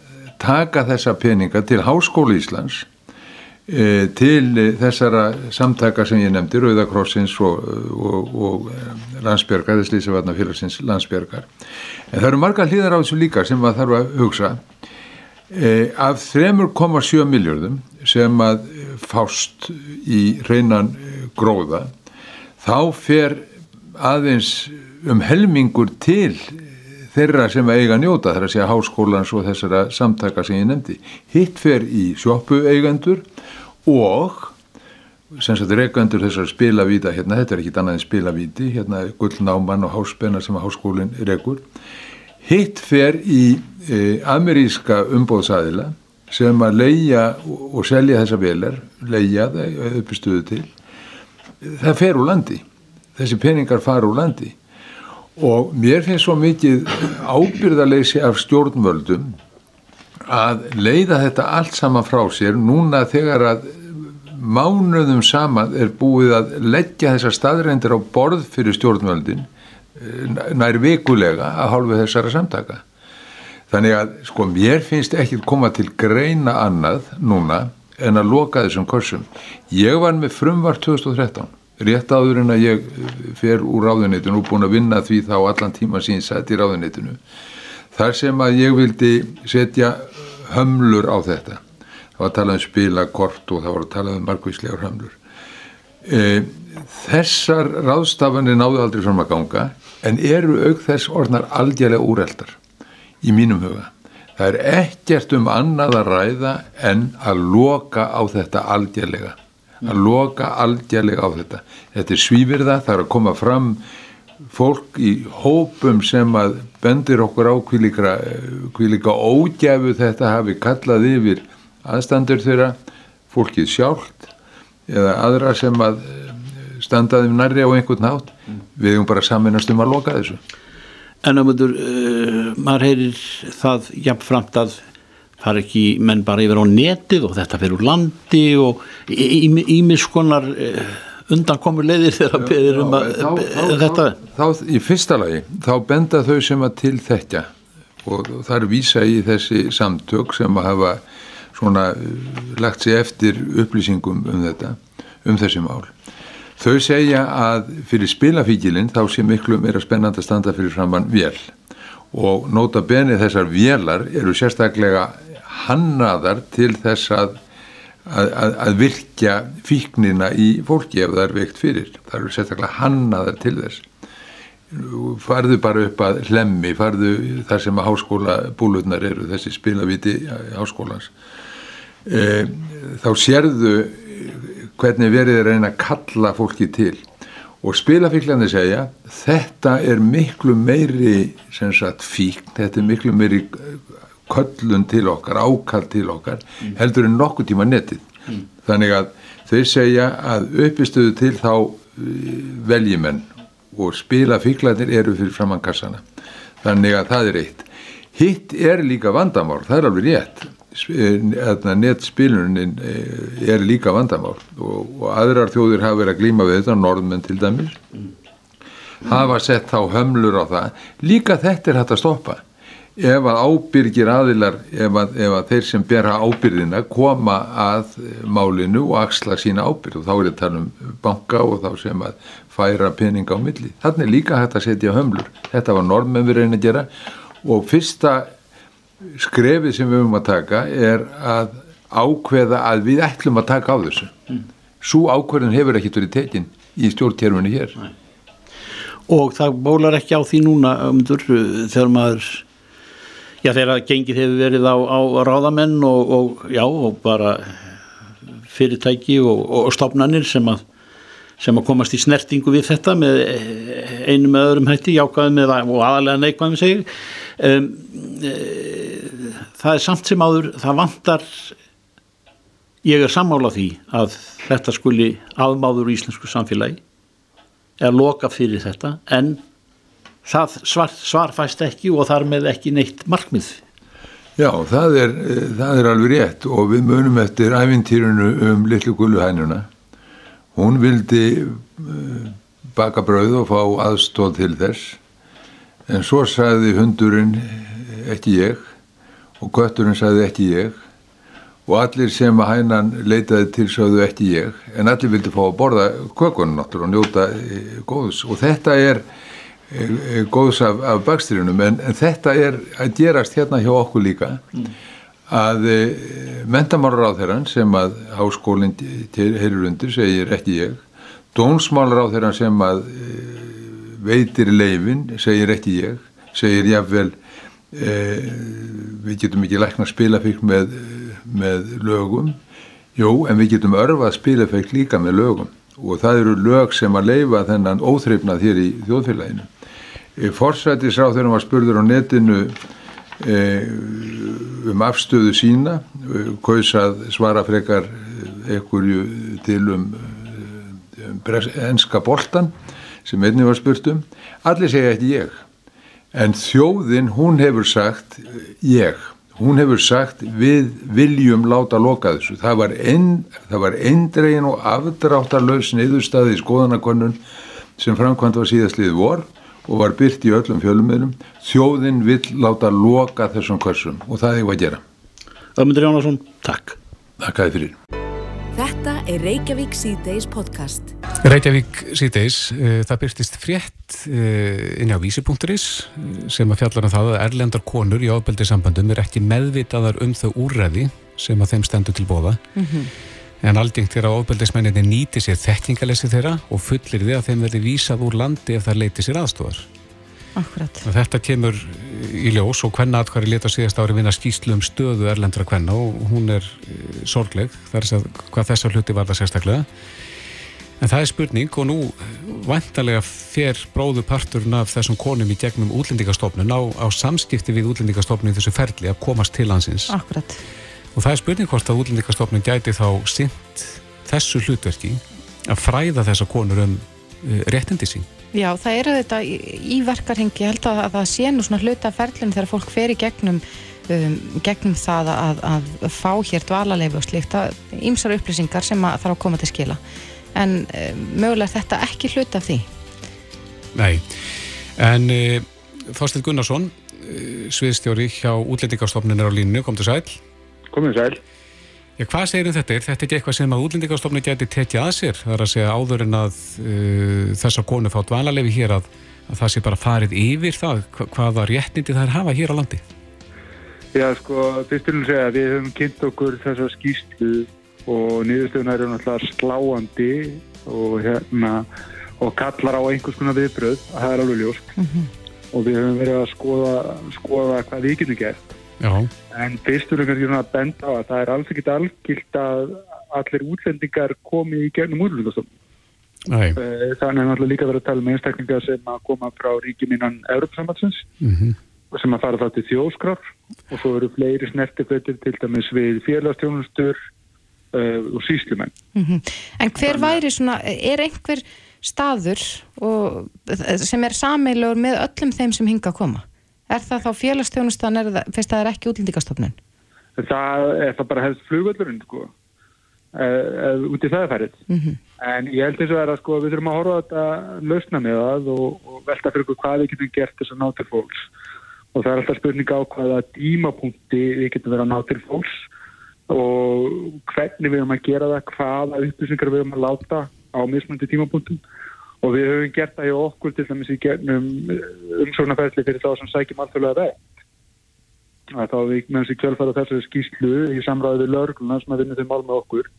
taka þessa peninga til Háskóla Íslands e, til þessara samtaka sem ég nefndi, Rauðakrossins og, og, og landsbjörgar, þess lísavarna félagsins landsbjörgar. En það eru marga hlýðar á þessu líka sem maður þarf að hugsa. Af 3,7 miljardum sem að fást í reynan gróða, þá fer aðeins um helmingur til þeirra sem eiga njóta, þar að segja háskólans og þessara samtaka sem ég nefndi. Hitt fer í sjópu eigandur og sem sagt reikandur þessar spilavíta hérna, þetta er ekki annað en spilavíti hérna gullnáman og háspenna sem háskólinn reikur. Hitt fer í e, ameríska umbóðsæðila sem að leia og selja þessa velar, leia það uppistuðu til. Það fer úr landi. Þessi peningar fara úr landi og mér finnst svo mikið ábyrðarleysi af stjórnvöldum að leiða þetta allt saman frá sér. Núna þegar að mánuðum saman er búið að leggja þessar staðreindir á borð fyrir stjórnvöldin eh, nær vikulega að hálfu þessara samtaka. Þannig að sko mér finnst ekki koma til greina annað núna en að loka þessum kursum ég var með frumvar 2013 rétt áður en að ég fer úr ráðuneytinu og búin að vinna því þá allan tíma sín sett í ráðuneytinu þar sem að ég vildi setja hömlur á þetta. Það var að tala um spilakort og það var að tala um margvíslegar hömlur. E, þessar ráðstafanir náðu aldrei fram að ganga en eru auk þess orðnar aldjælega úreldar í mínum huga. Það er ekkert um annað að ræða en að loka á þetta aldjælega að loka aldjælega á þetta. Þetta er svífirða, það er að koma fram fólk í hópum sem að bendir okkur á kvílíka ógæfu þetta hafi kallað yfir aðstandur þeirra, fólkið sjálft eða aðra sem að standaðum nærri á einhvern nátt. Við hefum bara saminast um að loka þessu. En að myndur, uh, maður heyrir það jafnframt að fara ekki menn bara yfir á netið og þetta fyrir úr landi og ímiskonar eh, undankomur leiðir þegar beðir um að þá, þá, þetta þá, í fyrsta lagi þá benda þau sem að til þetta og það er vísa í þessi samtök sem að hafa svona eh, lagt sér eftir upplýsingum um þetta um þessi mál. Þau segja að fyrir spilafíkilinn þá sé miklu meira spennand að standa fyrir framann vél og nota beni þessar vélar eru sérstaklega hannaðar til þess að, að, að virkja fíknina í fólki ef það er veikt fyrir. Það eru sérstaklega hannaðar til þess. Farðu bara upp að hlemmi, farðu þar sem að háskóla búlutnar eru, þessi spilaviti háskólans. E, þá sérðu hvernig verið er að reyna að kalla fólki til og spilafíklarnir segja þetta er miklu meiri sagt, fíkn, þetta er miklu meiri köllun til okkar, ákall til okkar mm. heldur en nokkuð tíma netið. Mm. þannig að þau segja að uppistöðu til þá eh, veljimenn og spila fíklarnir eru fyrir framann kassana. Þannig að það er eitt. Hitt er líka vandamál, það er alveg rétt. Eh, nettspilunin eh, er líka vandamál og, og aðrar þjóðir hafa verið að glíma við þetta, norðmenn til dæmis. Mm. hafa sett þá hömlur á það. Líka þetta er hægt að stoppa ef að ábyrgir aðilar ef að, ef að þeir sem bera ábyrgina koma að málinu og axla sína ábyrg og þá er þetta um banka og þá sem að færa peninga á milli. Þannig er líka hægt að setja hömlur. Þetta var normen við reyna að gera og fyrsta skrefið sem við höfum að taka er að ákveða að við ætlum að taka á þessu. Mm. Svo ákveðin hefur ekki verið tekin í stjórntjörfunni hér. Nei. Og það bólar ekki á því núna um, þegar maður Já þegar gengið hefur verið á, á ráðamenn og, og, já, og bara fyrirtæki og, og stopnannir sem að, sem að komast í snertingu við þetta með einu með öðrum hætti, jákaði með og aðalega neikvæðum segir. Um, e, það er samt sem áður, það vantar, ég er sammála því að þetta skuli afmáður í íslensku samfélagi, er loka fyrir þetta en það svar, svarfæst ekki og þar með ekki neitt markmið. Já, það er, það er alveg rétt og við munum eftir æfintýrunu um litlu gulluhænuna. Hún vildi eh, baka brauð og fá aðstóð til þess. En svo sagði hundurinn ekki ég og götturinn sagði ekki ég. Og allir sem að hænan leitaði til sögðu ekki ég en allir vildi fá að borða kökunum og njóta góðs. Og þetta er góðs af, af bakstyrjunum en, en þetta er að gerast hérna hjá okkur líka að e, mentamálur á þeirran sem að háskólinn heyrur undir segir ekki ég þeirran sem að e, veitir leifin segir ekki ég segir jáfnvel e, við getum ekki lækna spilafík með með lögum. Jú, en við getum örfað spileffekt líka með lögum. Og það eru lög sem að leifa þennan óþreifnað hér í þjóðfélaginu Forsættisráð þegar hann var spurður á netinu e, um afstöðu sína kausað svara frekar ekkurju til um, um enska boltan sem einni var spurt um. Allir segja ekki ég en þjóðin hún hefur sagt ég. Hún hefur sagt við viljum láta loka þessu. Það var, eindregin og afdráttarlaus niðurstaði í skoðanakonun sem framkvæmt var síðastlið vor og var byrt í öllum fjölumöðnum þjóðin vill láta loka þessum kursum og það hefur að gera Ömmundur Jónasson, takk Takk að þið fyrir Þetta er Reykjavík C-Days podcast. Reykjavík C-Days, uh, það byrstist frétt uh, inn á vísi.is sem að fjallar um það að erlendar konur í ábeldi sambandum er ekki meðvitaðar um þau úrræði sem að þeim stendur til bóða. Mm -hmm. En aldingt er að ábeldismenninni nýti sér þekkingalessi þeirra og fullir þið að þeim verði vísað úr landi ef það leiti sér aðstofar. Akkurat. Þetta kemur í ljós og hvenna aðhverju leta síðast ári vinna skýslu um stöðu erlendra hvenna og hún er eh, sorgleg þar er að hvað þessar hluti var það sérstaklega. En það er spurning og nú vantarlega fer bróðu parturinn af þessum konum í gegnum útlendingastofnun á, á samskipti við útlendingastofnun þessu ferli að komast til hansins. Akkurat. Og það er spurning hvort að útlendingastofnun gæti þá sint þessu hlutverki að fræða þessa konur um uh, réttindi sín. Já, það eru þetta í, í verkarhengi, ég held að, að það sé nú svona hluta ferlinn þegar fólk fer í gegnum, um, gegnum það að, að fá hér dvalarleifu og slíkt, ímsar upplýsingar sem að þarf að koma til skila. En um, mögulega þetta ekki hluta af því? Nei, en uh, Þorstin Gunnarsson, uh, sviðstjóri hjá útlendingarstofnunir á línu, kom til sæl. Komið sæl. Já, hvað segir um þetta? Er þetta ekki eitthvað sem að útlendingarstofni geti tekið að sér? Það er að segja áður en að uh, þessar konu fá dvalarlefi hér að, að það sé bara farið yfir það hvaða réttindi það er hafa hér á landi? Já, sko, fyrsturinn segja að við höfum kynnt okkur þessar skýstu og niðurstöðunar eru náttúrulega sláandi og, hérna, og kallar á einhvers konar viðbröð, það er alveg ljóst mm -hmm. og við höfum verið að skoða, skoða hvað við getum gert Já. En fyrstur er kannski svona að benda á að það er alls ekkit algilt að allir útlendingar komi í gernum útlendingastofnum. Eh, þannig er náttúrulega líka verið að tala um einstaklingar sem að koma frá ríkjum innan Európa-samhansins mm -hmm. og sem að fara það til þjóðskraf og svo eru fleiri snertifötur til dæmis við félagstjónustur uh, og síslumenn. Mm -hmm. En hver væri svona, er einhver staður og, sem er sameiglur með öllum þeim sem hinga að koma? Er það þá félagsstjónustan fyrst að það er ekki útlendingastofnun? Það er það bara hefðst flugvöldurinn sko, eða út í það færið. Mm -hmm. En ég held þess að vera sko, við þurfum að horfa þetta lausna með það og, og velta fyrir okkur hvað við getum gert þess að ná til fólks. Og það er alltaf spurning á hvaða dímapunkti við getum verið að ná til fólks og hvernig við erum að gera það, hvaða upplýsingar við erum að láta á mismöndi tímapunktum og við höfum gert það hjá okkur til dæmis í gernum eh, umsóknarferðli fyrir þá sem sækjum alþjóðlega vegt. Þá við með þessi kjölfara þessari skýslu í samræðu við lörgluna sem að vinna þeim mál með okkur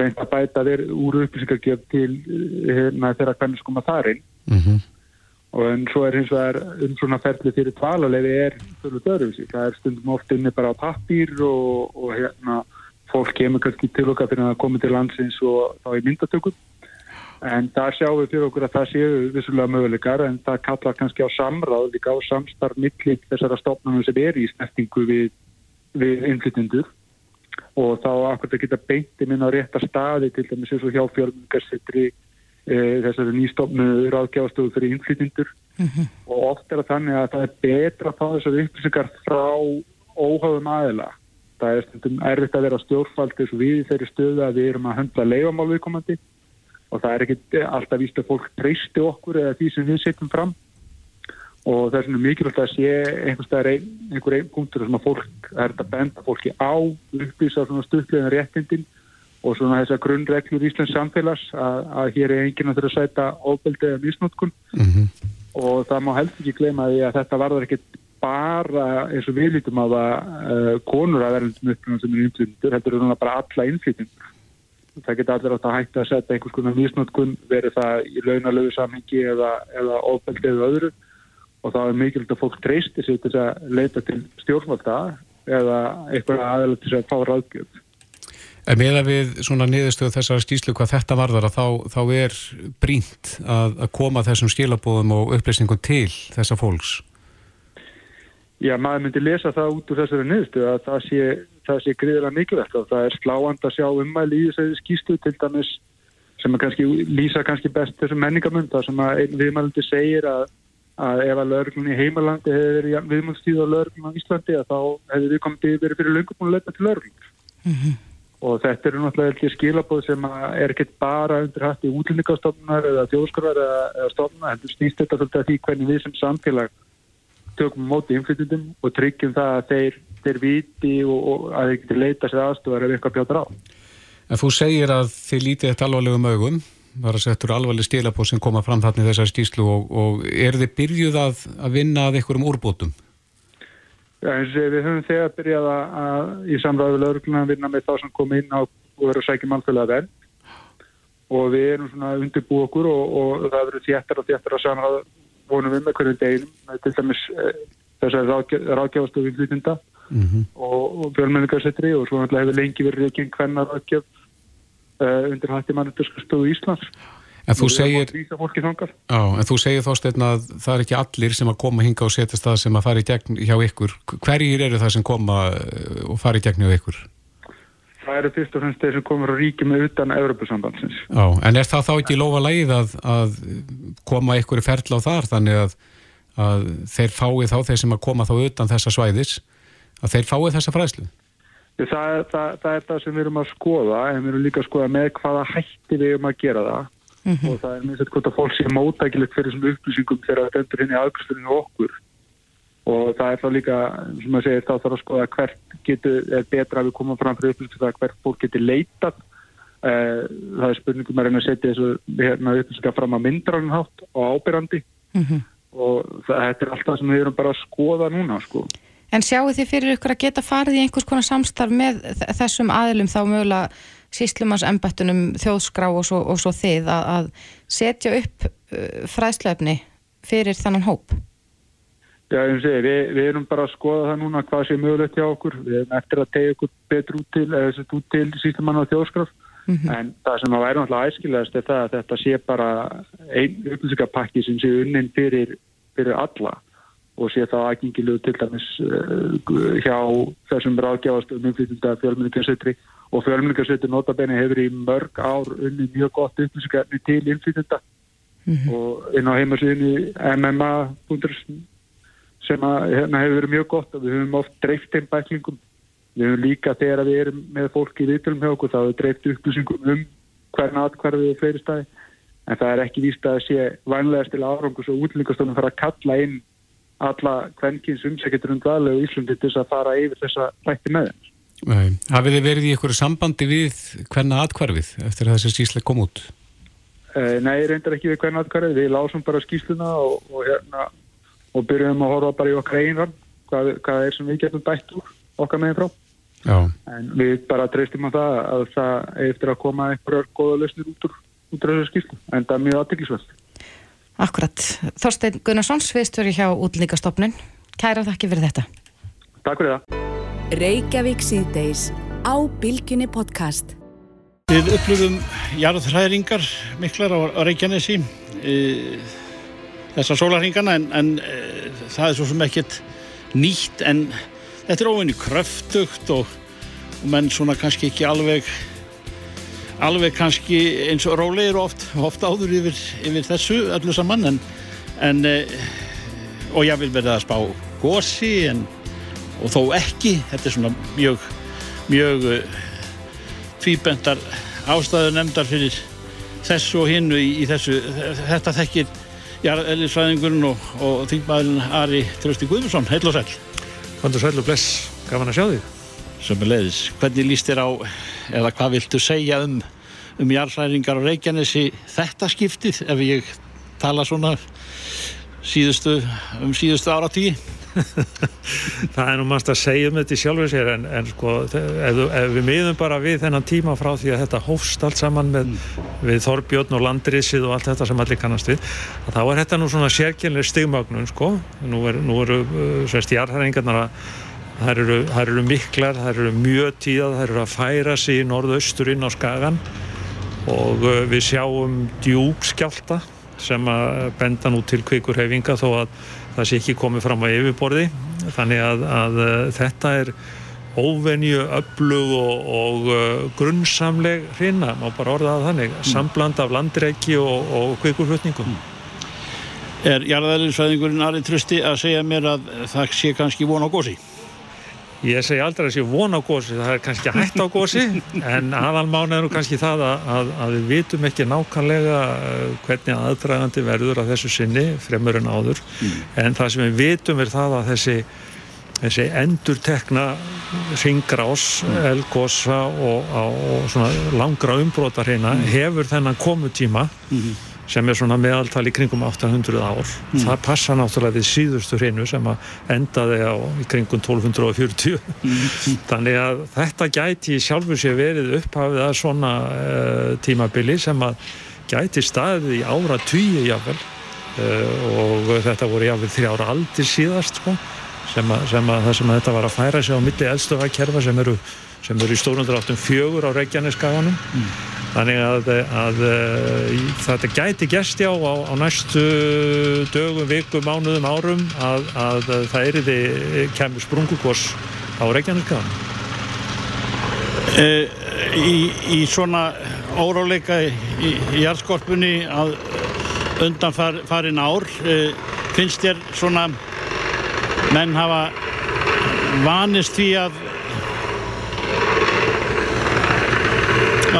reynd að bæta þeir úr upplýsingargjöf til eh, hérna, þeirra hvernig skoma þarinn mm -hmm. og en svo er hins vegar umsóknarferðli fyrir tvalalegi er fyrir dörfisi. Það er stundum oft inni bara á pappir og, og hérna fólk kemur kannski til okkar fyrir að koma til landsins og þá í myndatökum En það sjáum við fyrir okkur að það séu vissulega möguleikar en það kallar kannski á samráð líka á samstarf millir þessara stofnunum sem er í snertingu við, við innflytjendur og þá akkur það geta beinti minn á rétta staði til dæmis eins og hjá fjölmungarsettri e, þessari nýstofnu ráðgjáðstofu fyrir innflytjendur mm -hmm. og oft er það þannig að það er betra að fá þessari upplýsingar frá óháðum aðila. Það er stundum erfitt að vera stjórnfald eins og við þeirri stöðu að við erum að höndla leifamálviðkomandi og það er ekki alltaf víst að fólk treysti okkur eða því sem við setjum fram og þess vegna mikilvægt að sé einhver, ein, einhver einn punktur sem að fólk er að benda fólki á upplýsa svona stuttlega réttindin og svona þessar grunnreglur í Íslands samfélags að, að hér er enginn að þurfa að sæta ofbeldi eða misnótkun mm -hmm. og það má helst ekki glema því að þetta varðar ekkit bara eins og við lítum á það uh, konur að verðum upplýðum sem er innflytjendur, þetta eru bara alla innflytjendur. Það geta allir átt að hætta að setja einhvers konar nýsnótkun verið það í launalögu samhengi eða, eða ofbeldi eða öðru og þá er mikilvægt að fólk treystir sig til að leita til stjórnvalda eða eitthvað aðeins til að fá ráðgjöf. En með að við svona niðurstöðu þessara skýslu hvað þetta varðar að þá, þá er brínt að, að koma þessum skilabóðum og upplýsningum til þessa fólks? Já, maður myndi lesa það út úr þessari niðurstöðu að það sé, sé gríðilega mikilvægt og það er sláand að sjá ummæli í þessari skýslu til dæmis sem kannski lýsa kannski best þessum menningamund það sem að einn viðmælandi segir að, að ef að lögurglunni í heimalandi hefur verið viðmælstíð á lögurglunni á Íslandi að þá hefur við komið verið fyrir löngum og leita til lögurglunni mm -hmm. og þetta eru náttúrulega skilabóð sem er ekkert bara undir hætti útlendingastofnunar eða þjóðskarvar eða, eða stofnunar, heldur snýst þetta svolítið að því hvernig við sem samfélag tökum móti innflytjundum og tryggjum það að þeir, þeir viti og, og að þeir getur leita sér aðstofar ef eitthvað bjátar á. En þú segir að þið lítið þetta alvarlegum augum, var að setja alvarleg stílapóð sem koma fram þarna í þessari stíslu og, og er þið byrjuð að, að vinna að einhverjum úrbótum? Já, eins og við höfum þegar byrjað að, að í samræðu lögurkluna að vinna með þá sem kom inn á og verður að sækja mannfjöla verð og við erum svona undirbú okkur og, og það verður þéttar og þéttar að samræða vonum við með hverju deginum til dæmis eh, þessari ráðgjáðstofu flytinda mm -hmm. og, og fjölmenningarsettri og svo hefur lengi verið ekki hvernig ráðgjáð uh, undir hætti mannundurskastofu Íslands En þú, segir, á, en þú segir þá stefna að það er ekki allir sem að koma hinga og setja stað sem að fara í gegn hjá ykkur. Hverjir eru það sem koma eh, og fara í gegn hjá ykkur? Það eru fyrst og fremst þeir sem komur að ríkja með utan Európa-sambandsins. Já, en er það þá ekki lofa leið að, að koma ykkur í ferðla á þar þannig að, að þeir fái þá, þeir sem að koma þá utan þessa svæðis, að þeir fái þessa fræslu? Það er það, það er það sem við erum að skoða, en við erum líka að skoða með hvaða hætti við erum að gera það mm -hmm. og það er mjög sett hvort að fólk sé mótækilegt fyrir þessum upplýsingum þegar þetta endur henni aðgusturinn okkur og það er þá líka, sem að segja, þá þarf að skoða hvert getur, er betra að við komum fram fyrir upplýsingum það hvert fólk getur leitað uh, það er spurningum að reyna að setja þessu hérna upplýsingar fram að myndranhátt og ábyrrandi mm -hmm. og það, þetta er alltaf sem við erum bara að skoða núna sko. En sjáu þið fyrir ykkur að geta farið í einhvers konar samstarf með þessum aðlum þá mögulega síslumans embættunum þjóðskrá og svo, og svo þið að, að setja upp uh, fræðslefni fyrir þannan hóp? Já, ég segi, við, við erum bara að skoða það núna hvað sé mögulegt hjá okkur. Við erum eftir að tegja okkur betur út til, til sístumann og þjóðskraf. Mm -hmm. En það sem að væri náttúrulega æskilegast er það að þetta sé bara einn upplýsingapakki sem sé unnin fyrir, fyrir alla og sé þá aðgengilegu til dæmis uh, hjá þessum ráðgjáðastöðum umflýtunda fjölmynningarsetri og fjölmynningarsetri notabene hefur í mörg ár unni mjög gott upplýsingarni til innflýtunda mm -hmm. og inn á heimasíðinu mma.com sem að, hérna, hefur verið mjög gott og við höfum oft dreift einn bæklingum við höfum líka þegar við erum með fólki í viðtölum hjá okkur þá hefur dreift upplýsingum um hverna atkvarfið og fleiri staði en það er ekki víst að það sé vanlegast til árangus og útlendingastofnum fara að kalla inn alla kvenkins umsækjatur um dvaðlegu í Íslandi til þess að fara yfir þessa rætti með þeim. Hafið þið verið í einhverju sambandi við hverna atkvarfið eftir að þessi skýsla kom út? Eh, nei, reyndar ekki við hverna atkvarfið við lásum bara skýsluna og, og hérna og byrjum að horfa bara í okkar einrann hvað, hvað er sem við getum bætt úr okkar meginn frá. Já. en við bara treystum á það að það eftir að koma einhverjar goða lausnir út úr, út úr þessu skýrslu en það er mjög aðtiklisvægt Akkurat. Þorstein Gunnarsson sviðstöru hjá útlíkastofnun Kæra þakki fyrir þetta. Takk fyrir það. Reykjavík síðdeis á Bilginni podcast. Við upplöfum jarðhræringar miklar á, Reykjanesi þessar sólarhingana en, en e, það er svo sem ekkert nýtt en þetta er óvinni kröftugt og, og menn svona kannski ekki alveg alveg kannski eins og rólegir oft, oft áður yfir, yfir þessu öllu saman en, en e, og ég vil verða að spá gósi en og þó ekki, þetta er svona mjög mjög e, tvíbendar ástæðu nefndar fyrir þessu og hinnu í, í þessu þetta þekkir jarðeðlisfræðingurinn og, og þingmaðurinn Ari Trösti Guðmundsson, heil og sæl. Kvöndur sæl og bless, gaman að sjá þig. Sömmulegðis, hvernig líst þér á, eða hvað viltu segja um, um jarðfræðingar á Reykjanesi þetta skiptið, ef ég tala svona síðustu, um síðustu áratíi? það er nú mannst að segja um þetta í sjálfur sér en, en sko ef, ef við miðum bara við þennan tíma frá því að þetta hófst allt saman með, mm. við Þorbjörn og Landrissið og allt þetta sem allir kannast við þá er þetta nú svona sérkjörlega stigmögnun sko, nú, er, nú eru uh, sérst jarðhæringarnar að þær eru, þær eru miklar, þær eru mjög tíðað þær eru að færa sig í norðaustur inn á skagan og uh, við sjáum djúbskjálta sem að benda nú til kvikurhefinga þó að það sé ekki komið fram á yfirborði þannig að, að uh, þetta er óvenju öflug og, og uh, grunnsamleg hrinna, má bara orða það þannig mm. sambland af landreiki og, og kvikurflutningum mm. Er jarðæðinsfæðingurinn Ari Trösti að segja mér að það sé kannski von á gósi? Ég segi aldrei að sé von á gósi, það er kannski hægt á gósi en aðalmán er nú kannski það að, að, að við vitum ekki nákvæmlega uh, hvernig aðdragandi verður að þessu sinni fremur en áður mm. en það sem við vitum er það að þessi, þessi endur tekna ringrás, mm. elgosa og, og langra umbrótar hérna mm. hefur þennan komutíma -hmm sem er svona meðaltal í kringum 800 ár. Mm. Það passa náttúrulega við síðustu hreinu sem að endaði á í kringum 1240. Mm. Þannig að þetta gæti sjálfur sér verið upphafið að svona uh, tímabili sem að gæti staðið í ára tugi jáfnvel uh, og þetta voru jáfnvel þrjára aldir síðast sko, sem, að, sem að það sem að þetta var að færa sig á milli eldstöðakerfa sem eru sem eru í stórundaráttum fjögur á Reykjaneskaganum mm. þannig að, að, að eh, þetta gæti gæsti á, á, á næstu dögum, vikum, mánuðum, árum að, að það eriði kemur sprungugos á Reykjaneskaganum e, í, í svona óráleika í, í jarðskorpunni að undan far, farin ár e, finnst þér svona menn hafa vanist því að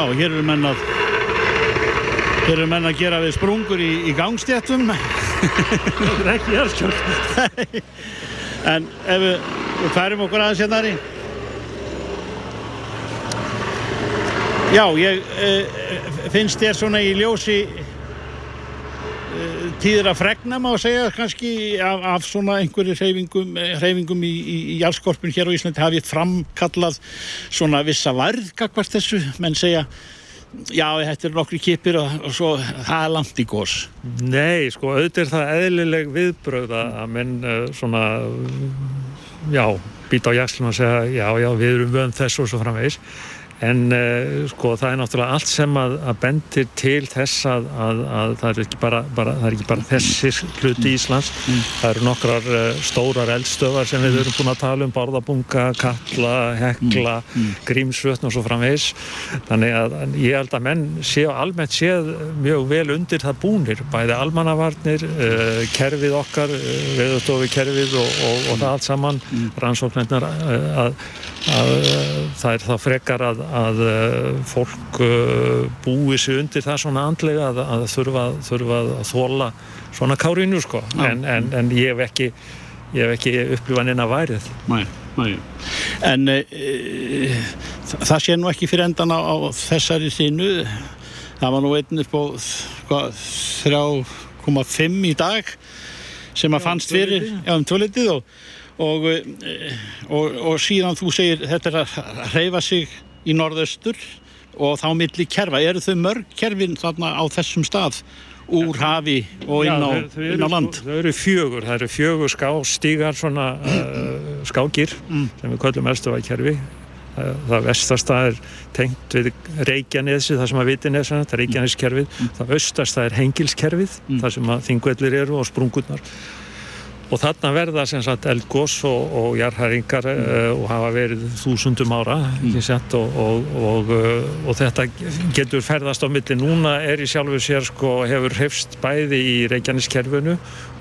Já, hér eru menn að hér eru menn að gera við sprungur í, í gangstjættum Það er ekki hérskjöld En ef við, færum okkur aðeins hérna Já, ég e, finnst þér svona í ljósi tíður að fregna má segja kannski af, af svona einhverju hreyfingum, hreyfingum í, í, í allskorpun hér á Íslandi. Hafið framkallað svona vissa varðgakvart þessu, menn segja já þetta er nokkri kipir og, og svo það er langt í gós Nei, sko auðvitað er það eðlileg viðbröð að menn uh, svona já, býta á jæslum og segja já, já, við erum vönd þess og svo framvegis En uh, sko það er náttúrulega allt sem að, að bendir til þess að, að, að það er ekki bara, bara, er ekki bara þessi hluti Íslands. Mm. Það eru nokkrar uh, stórar eldstöðar sem við erum búin að tala um, Bárðabunga, Kalla, Hekla, mm. mm. Grímsvötn og svo framvegs. Þannig að ég held að menn séu almennt séð mjög vel undir það búnir. Bæði almannavarnir, uh, kerfið okkar, veðustofi kerfið og, og, og það allt saman, mm. rannsóknirnar að það er þá frekar að að eh, fólk eh, búi sig undir það svona andlega að, að þurfa, þurfa að þóla svona kárinu sko. En, en, en ég hef ekki ekki upplifað neina værið. Nei, nei. En e, það sé nú ekki fyrir endan á, á þessari þínu. Það var nú einn upp á 3,5 í dag sem að fannst fyrir já, um tvölitið og, og, og, og síðan þú segir þetta er að reyfa sig í norðaustur og þá milli kerfa. Eru þau mörg kerfin þarna á þessum stað úr hafi og inn á, Já, þau, þau inn á land? Þau eru fjögur. Það eru fjögur skástígar, svona uh, skágir mm. sem við kallum elstuvækkerfi. Það, það vestasta er tengt við Reykjanesi, það sem að viti nesana, það er Reykjaneskerfið. Mm. Það östasta er Hengilskerfið, mm. það sem að þingvellir eru og sprungurnar og þarna verða sem sagt eldgós og, og jarðhæringar mm. uh, og hafa verið þúsundum ára mm. sett, og, og, uh, og þetta getur ferðast á milli núna er í sjálfu sér sko hefur hefst bæði í Reykjaneskerfinu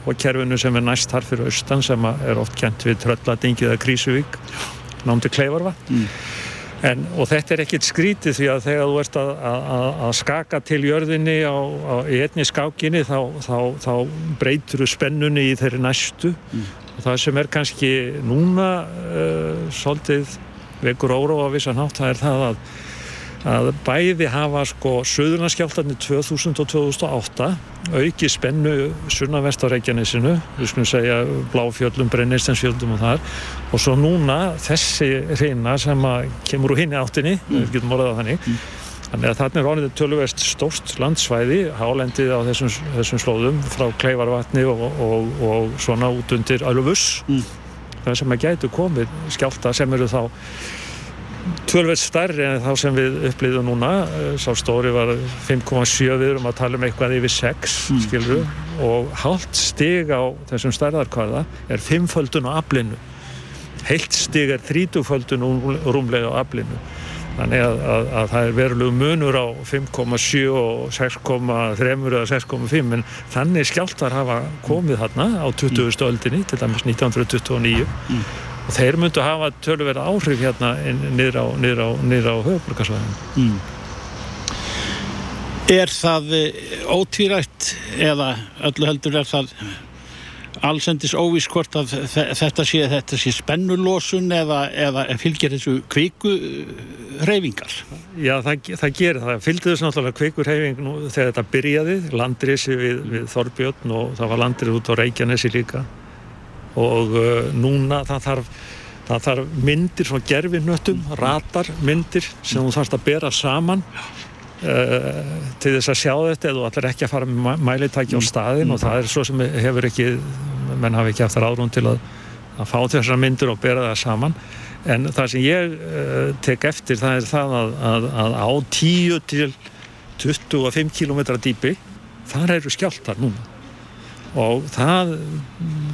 og kerfinu sem er næst þar fyrir austan sem er oft kent við Trölladingið eða Krísuvík námdi Kleifarva mm. En, og þetta er ekkit skrítið því að þegar þú ert að, að, að skaka til jörðinni á, á, í einni skákinni þá, þá, þá breytur spennunni í þeirri næstu. Og það sem er kannski núna uh, svolítið vekur óróa á vissan hátt það er það að, að bæði hafa sko söðurnaskjáltarnir 2000 og 2008 auki spennu sunnavest á Reykjanesinu við skulum segja Bláfjöllum, Brennistensfjöldum og þar og svo núna þessi reyna sem að kemur úr hinni áttinni, við getum orðað það þannig Þannig að þarna er orðið töluvert stórt landsvæði, hálendið á þessum, þessum slóðum frá Kleifarvatni og, og, og svona út undir Ölfus. Mm. Það sem að gætu komið skjálta sem eru þá tölvert stærri en þá sem við upplýðum núna. Sá stóri var 5,7 við erum að tala um eitthvað yfir 6, mm. skilru, og hálft stig á þessum stærðarkvarða er 5-földun á aflinu. Heilt stig er 30-földun rúmlega á aflinu. Þannig að, að, að það er verulegu munur á 5,7 og 6,3 eða 6,5 en þannig skjáltar hafa komið þarna á 20. öldinni, til dæmis 1929 mm. Og þeir myndu hafa tölverið áhrif hérna niður á, á, á höfuborgarsvæðinu. Mm. Er það ótvírætt eða öllu heldur er það allsendis óvís hvort að þetta sé, þetta sé spennulósun eða, eða fylgir þessu kviku reyfingar? Já, það, það gerir það. Fylgdi þessu náttúrulega kviku reyfing nú þegar þetta byrjaði, landrisi við, við Þorbjörn og það var landrið út á Reykjanesi líka og uh, núna það þarf, það þarf myndir svona gerfinöttum, ratar myndir sem þú þarfst að bera saman Uh, til þess að sjá þetta eða þú ætlar ekki að fara með mælitæki á staðin mm. og það er svo sem hefur ekki menn hafi ekki eftir árum til að, að fá þessar myndur og bera það saman. En það sem ég uh, tek eftir það er það að, að, að á 10 til 25 km dýpi þar eru skjáltar núna og það,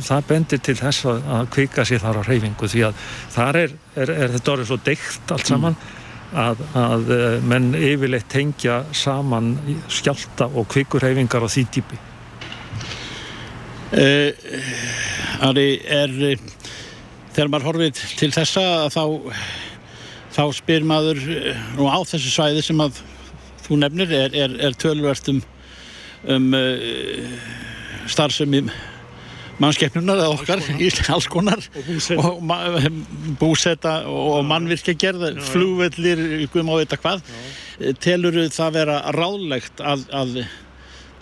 það bendir til þess að kvika sér þar á reyfingu því að þar er, er, er þetta orðið svo deikt allt saman mm. að, að eh, menn yfirleitt tengja saman skjálta og kvikurheyfingar á því típi uh, Ari, er þegar maður horfið til þessa þá, þá spyr maður nú á þessu svæði sem að þú nefnir er, er, er tölvert um, um starfsemi mannskeppnunar eða okkar, alls konar. og búsetta og mannvirkja gerða, flúvellir um á þetta hvað. Telur það vera ráðlegt að, að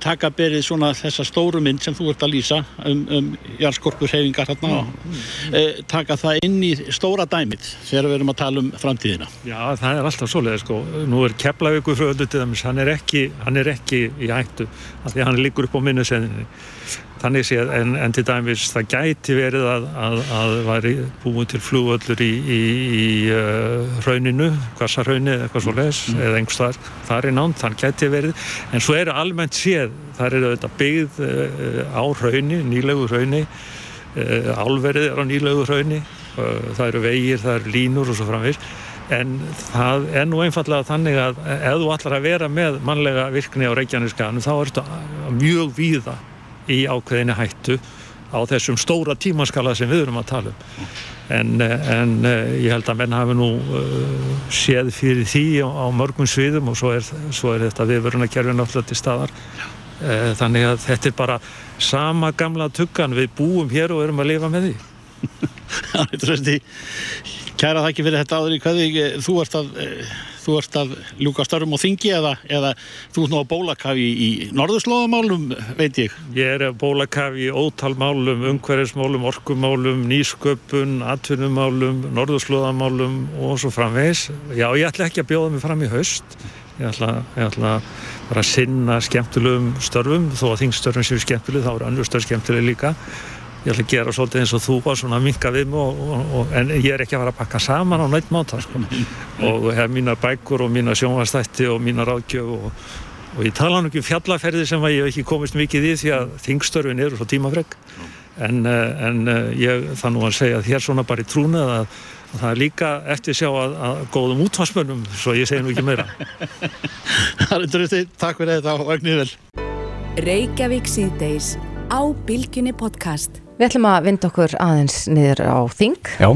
taka berið svona þessa stóru mynd sem þú ert að lýsa um, um jarðskorpur hefingar hérna mm, mm. Eh, taka það inn í stóra dæmið þegar við erum að tala um framtíðina. Já, það er alltaf svolega sko. Nú er Keflavíkur fröðu til dæmis, hann er ekki hann er ekki í hættu, af því að hann liggur upp á minnuseðinni þannig séð en, en til dæmis það gæti verið að, að, að væri búið til flugöllur í, í, í uh, rauninu, Gassarrauninu eða eitthvað svo les, mm. eða einhvers þar er nánt, þannig gæti verið, en svo eru almennt séð, þar eru þetta byggð uh, á rauni, nýlegu rauni uh, álverið er á nýlegu rauni uh, það eru vegir, það eru línur og svo framvís en það er nú einfallega þannig að ef þú ætlar að vera með mannlega virkni á Reykjaneskaðanum þá er þetta mjög víða í ákveðinu hættu á þessum stóra tímaskala sem við erum að tala um. En, en eh, ég held að menn hafi nú uh, séð fyrir því á, mörgum sviðum og svo er, svo er þetta viðvörunarkerfin alltaf til staðar. Uh, þannig að þetta er bara sama gamla tuggan. Við búum hér og erum að lifa með því Kæra þakki fyrir þetta áður í hverði þú ert að þú ert að ljúka starfum á þingi eða, eða þú ert nú á bólakafi í, í norðurslóðamálum, veit ég? Ég er á bólakafi í ótalmálum, umhverfismálum, orkumálum, nýsköpun, atvinnumálum, norðurslóðamálum og svo framvegs. Já, ég ætla ekki að bjóða mig fram í haust. Ég ætla, ég ætla bara að sinna skemmtilegum störfum, þó að þingstörfum séu skemmtileg, þá eru annur störf skemmtileg líka ég ætla að gera svolítið eins og þú var svona að minka við mig og, og, og, en ég er ekki að fara að pakka saman á nætt máta sko. og hef mína bækur og mína sjónvastætti og mína ráðgjöf og ég tala nú ekki um fjallaferði sem ég hef ekki komist mikið í því að þingstörfin eru svo tímafreg en, eh, en eh, ég þann nú að segja að þér svona bara í trúna að, að það er líka eftir sjá að, að góðum útvarsmönnum svo ég segi nú ekki meira. Það er dröftið, takk fyrir þetta og ögnið vel Reykjavík síðdeis á Bilginni podcast Við ætlum að vinda okkur aðeins niður á Þing. Já.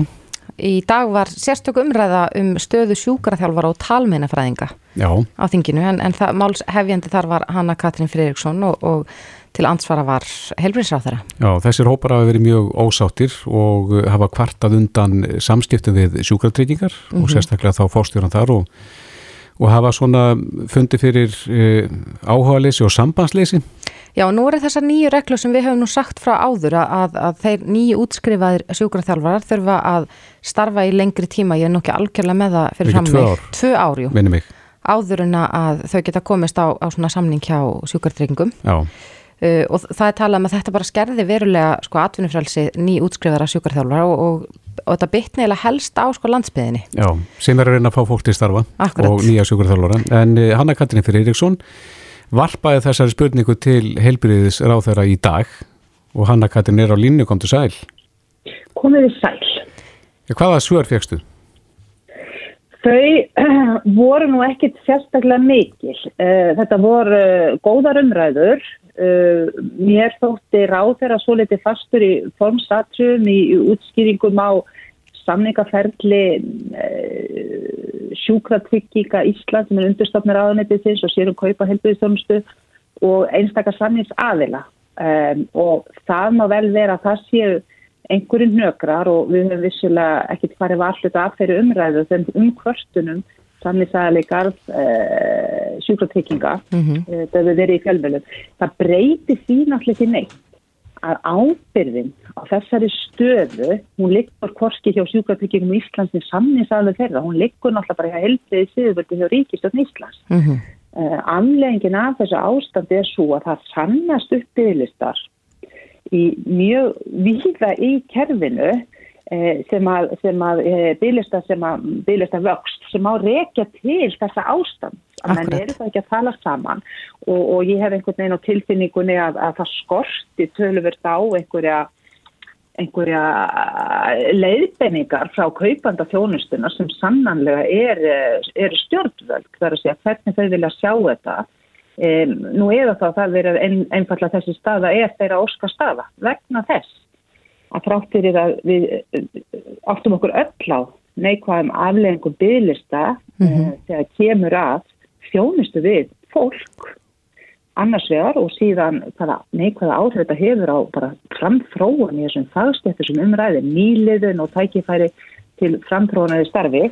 í dag var sérstök umræða um stöðu sjúkraþjálfara og talmeinafræðinga Já. á þinginu en, en það, máls hefjandi þar var Hanna Katrín Freiriksson og, og til ansvara var helbriðsráþara. Já, þessir hópar hafa verið mjög ósáttir og hafa kvartað undan samskiptum við sjúkratryggingar mm -hmm. og sérstaklega þá fórstjóran þar og, og hafa svona fundi fyrir uh, áhugaleysi og sambandsleysi. Já, nú er þessar nýju reglu sem við höfum nú sagt frá áður að, að þeir nýju útskrifaðir sjúkraþjálfarar þurfa að starfa í lengri tíma, ég er nokkið algjörlega með það fyrir fram mig. Tvö ár, jú. Áður en að þau geta komist á, á svona samning hjá sjúkartryggingum. Já. Uh, og það er talað um að þetta bara skerði verulega sko atvinnufrælsi ný útskrifara sjúkarþjálfara og, og, og þetta bytni eða helst á sko landsbyðinni. Já, sem er að reyna að fá fólk til starfa Akkurat. og nýja sjúkarþjálfara. En uh, Hanna Katrín fyrir Eriksson varpaði þessari spurningu til heilbriðis ráð þeirra í dag og Hanna Katrín er á línu, kom til sæl. Komið í sæl. Ja, hvaða svör fegstu? Þau voru nú ekkit sérstaklega mikil. Þetta voru góðar umræður Uh, mér þótti ráð þeirra svo litið fastur í formsatsum í, í útskýringum á samningaferðli uh, sjúkratrygginga Ísland sem er undirstofnir aðunetið og sérum kaupa helbiðistónustu og einstakar samningsaðila. Um, og það má vel vera að það séu einhverjum nökrar og við höfum vissilega ekkert farið varlut af þeirri umræðu þeim umkvörstunum samlýsaðali garð uh, sjúkratrygginga. Mm -hmm. uh, það hefur verið í fjölmjölum það breyti því náttúrulega ekki neitt að ábyrðin á þessari stöðu hún liggur korski hjá sjúkratryggingum í Íslands í samlýsaðali þeirra, hún liggur náttúrulega bara hjá heldriði síðuvöldi hjá Ríkistöfn Íslands mm -hmm. uh, anleggingin af þessu ástandi er svo að það sannast upp bygglistar í mjög víða í kerfinu sem að, sem að sem að bygglista vöxt sem á rekja til þessa ástand að menn eru það ekki að tala saman. Og, og ég hef einhvern veginn á tilfinningunni að, að það skorti töluvert á einhverja einhverja leiðbenningar frá kaupanda þjónustuna sem sannanlega er, er stjórnvöld. Þar að segja hvernig þau vilja sjá þetta. Um, nú eða þá það verið ein, einfalla þessi staða er þeirra óska staða vegna þess að fráttir er að við áttum okkur öll á neikvæðum afleggingum bygglista mm -hmm. uh, þegar kemur að þjónustu við fólk annars vegar og síðan neikvæða áhrif þetta hefur á bara framþróun í þessum fagstættu sem umræði nýliðun og tækifæri til framþróunaði starfi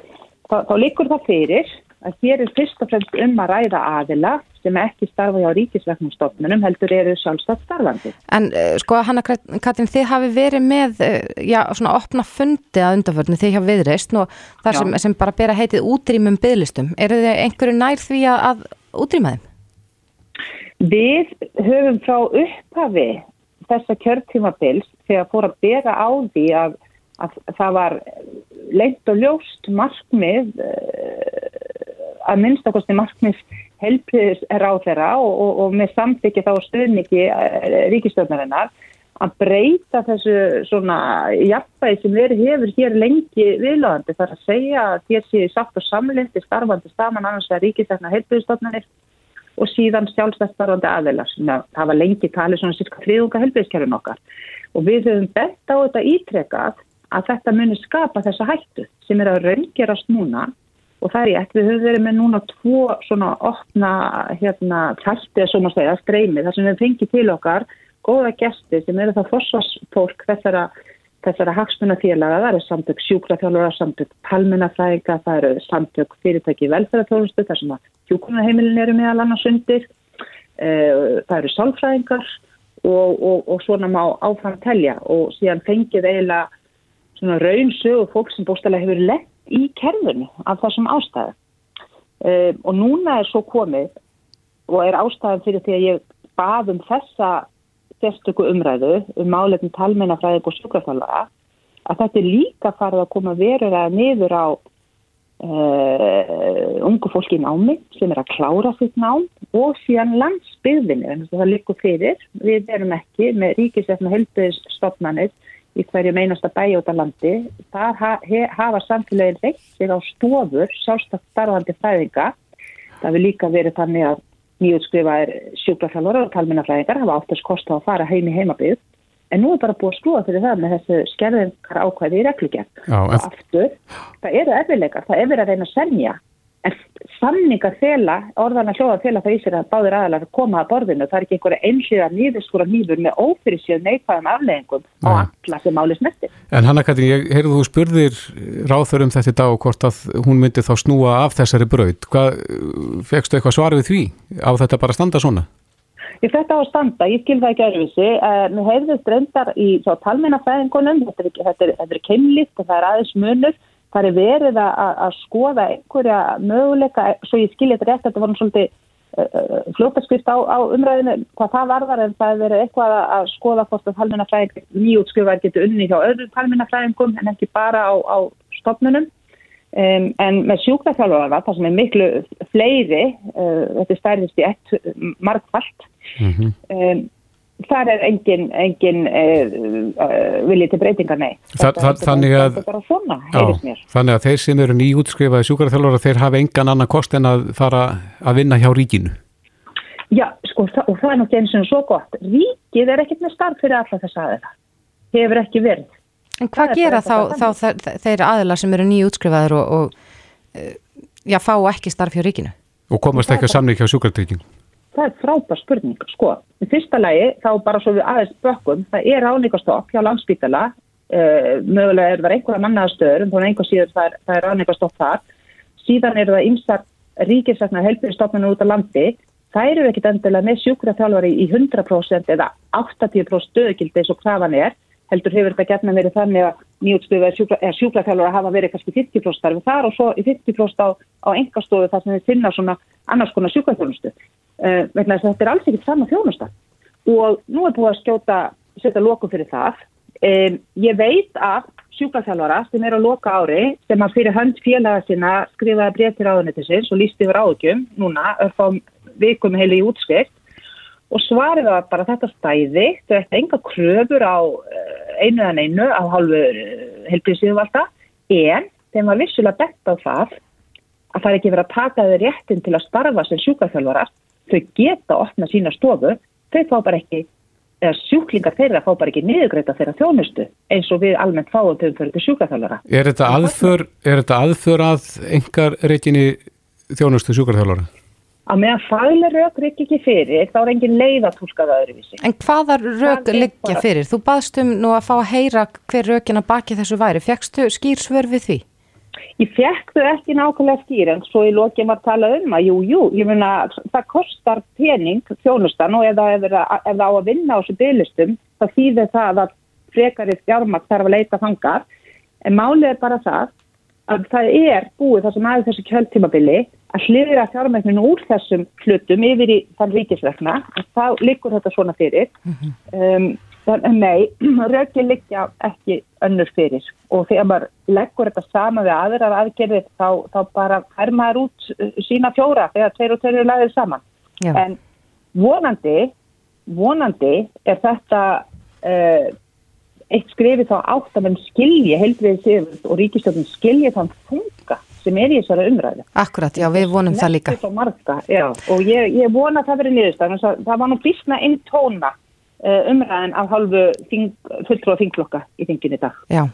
þá, þá likur það fyrir að hér er fyrst og fremst um að ræða aðila sem ekki starfa hjá ríkisverknumstofnunum heldur eru sjálfstætt starfandi. En sko Hanna Katrin, þið hafi verið með já, svona opna fundi að undanförnu þið hjá viðreist og þar sem, sem bara bera heitið útrýmum bygglistum. Er þið einhverju nær því að, útrýma þeim? Við höfum frá upphafi þessa kjörtímabils þegar fór að bera á því að, að það var leint og ljóst markmið að minnstakosti markmið helbriðis ráð þeirra og, og, og með samþykki þá stuðniki ríkistöðnarinnar að breyta þessu svona jafnvægi sem verið hefur hér lengi viðlöðandi þar að segja að þér séu satt og samlindi starfandi staman annars að ríkistöðna helbriðistofnarnir og síðan sjálfstætt starfandi aðeilar sem að var lengi talið svona cirka friðunga helbriðiskerfin okkar. Og við höfum bett á þetta ítrekað að þetta muni skapa þessa hættu sem er að raungerast núna og það er ég ekki, við höfum verið með núna tvo svona opna hérna þætti eða svona segja, streymi, þar sem við fengið til okkar góða gesti sem eru þá fórsvarsfólk þessara, þessara hagsmunafélaga, það eru samtök sjúkrafjálfara, samtök palmunafræðinga, það eru samtök fyrirtæki velferðarþjónustu, þar sem að sjúkrunarheimilin eru meðal annars undir, það eru sálfræðingar og, og, og svona má áfram telja. Og síðan fengið eiginlega svona raunsög og fólk sem bóstalega hefur lett í kerfinu af þessum ástæðu um, og núna er svo komið og er ástæðan fyrir því að ég bað um þessa sérstöku umræðu um málefnum talmeinafræðing og sjúkrafallara að þetta er líka farið að koma verur að niður á uh, ungu fólki í námi sem er að klára sitt nám og síðan landsbyðvinni en það líkur fyrir, við erum ekki með ríkisefna helbiðstofnanir í hverju meinasta bæi út af landi. Þar hafa samfélagin reitt sig á stofur sjálfstakт starfandi fræðinga. Það vil líka verið þannig að nýjutskrifaðir sjúkrafjálfur og talminnafræðingar hafa áttast kost á að fara heim í heimabið en nú er bara búið að skrúa fyrir það með þessu skerðingar ákvæði í reglugjörn og aftur, það eru erfiðleikar, það er verið að reyna að semja en samningar fela, orðan að hljóða fela það í sér að báðir aðalar koma að borðinu, það er ekki einhverja einhliða nýðurskúra nýður með ófyrirsjöð neikvæðum afleggingum á alla sem máli snertir. en Hanna Katrín, ég heyrðu þú spurðir ráþur um þetta í dag og hvort að hún myndi þá snúa af þessari braut. Hvað, fegstu eitthvað svar við því? Á þetta bara standa svona? Ég þetta á að standa, ég skil það ekki öðruvísi. Uh, mér heyrðist reyndar í talmennafæðingunum, þetta er, er, er keimlist og það er aðeins munur. Það er verið að, að- að skoða einhverja möguleika, svo ég skil þetta rétt, þetta var svolítið uh, fljótaskrift á, á umræðinu, hvað það varðar en það er verið eitthvað að, skoða hvort að talmennafæðing nýjútskrifaðir getur unni hjá öðrum talmennafæðingum en ekki bara á, á stofnunum. Um, en með sjúkraþjálfara, það sem er miklu fleiri, uh, þetta er stærðist í ett margfalt, Mm um, þar er engin, engin uh, viljið til breytingar, nei. Þa- Þetta- þa- þetta- þannig að- svona, mér. þannig að þeir sem eru nýjútskrifaði sjúkarþjálfara, þeir hafa engan annan kost en að fara að vinna hjá ríkinu. Já, sko, það, og það er náttúrulega eins og svo gott. Ríkið er ekkert með starf fyrir alla þess aðeina. Hefur ekki verið. En hvað Það er gera þá, þá þe- þeir aðilar sem eru nýjútskrifaður og, og eh, já, fá ekki starf hjá ríkinu? Og komast ekki að samning hjá sjúkartrygging. Það er frábær spurning, sko. Í fyrsta lagi, þá bara svo við aðeins bökkum, það er ráningastopp hjá landspítala, uh, mögulega er það einhverja mannaðastöður, en er einhver síður það er, er ráningastopp þar. Síðan eru það ymsar ríkisvegna helbyrstofnuna út á landi, það eru ekkit endilega með sjúkraþjálfari í 100% eða 80% stöðugildi eins og krafan er, heldur hefur þetta getna verið þannig að nýjútstuða sjúkra, sjúkraþjálfara hafa verið kannski 50% starfi þar og svo í 50% á, á annars konar sjúkraþjónustu. Uh, vegna þess að þetta er alls ekkert sama þjónusta og nú er búið að skjóta setja loku fyrir það. Um, ég veit að sjúkraþjálfara sem er á loka ári sem að fyrir hönd félaga sinna skrifaði breyð til ráðunættisins og lísti yfir áhugjum núna, örfám vikum heili í útskrift og svarið var bara þetta stæði, þau ætti enga kröfur á eh, einu en einu á hálfu helbriðsíðuvalda en þeim var vissulega bett á það að það er ekki verið að taka þau réttin til að starfa sem sjúkraþjálfarar, þau geta opna sína stofu, þau fá bara ekki eða sjúklingar þeirra fá bara ekki niðugreita þeirra þjónustu eins og við almennt fáum þau fyrir til sjúkraþjálfara. Er þetta aðför, er þetta aðför að engar reikinni þjónustu sjúkarþjálfara? Að meðan faglega rauk rikki ekki fyrir, þá er engin leið að túlka það öðruvísi. En hvaða liggja bara- fyrir? Þú baðst um nú að fá að heyra hver rökin að baki þessu væri. Fjekkstu skýr svör við því? Ég fekk þau ekki nákvæmlega skýr en svo í lokin var talað um að jú, jú, ég meina það kostar pening þjónustan og ef það, á að vinna á þessu bygglistum þá þýðir það að frekarið fjármakt þarf að leita fangar en málið er bara það að það er búið það sem aðeins þessu kjöldtímabili að hliðra fjármagninu úr þessum hlutum yfir í þann ríkisverkna og þá liggur þetta svona fyrir. Um, nei, rökin liggja ekki önnur fyrir. Og þegar maður leggur þetta sama við aðrar aðgerðir þá, þá bara fær maður út uh, sína fjóra þegar tveir og tveir eru lagðið saman. Já. en vonandi vonandi er þetta uh, eitt skrifið þá átt að menn skilji heilbriðið og ríkistjóðin skilji þann funga sem er í þessari umræðu. Akkurat, já, við vonum það líka. Já, og ég, ég vona að það verið niðurstæðan það var nú bísna inn tóna umræðin af hálfu þing, fulltrúa þingflokka í þingin í dag. Já.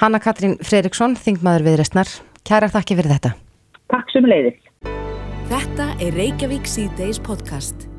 Hanna Katrín Fredriksson, þingmaður viðrestnar. Kæra þakki fyrir þetta. Takk sem leiðis. Þetta er Reykjavík C-Days podcast.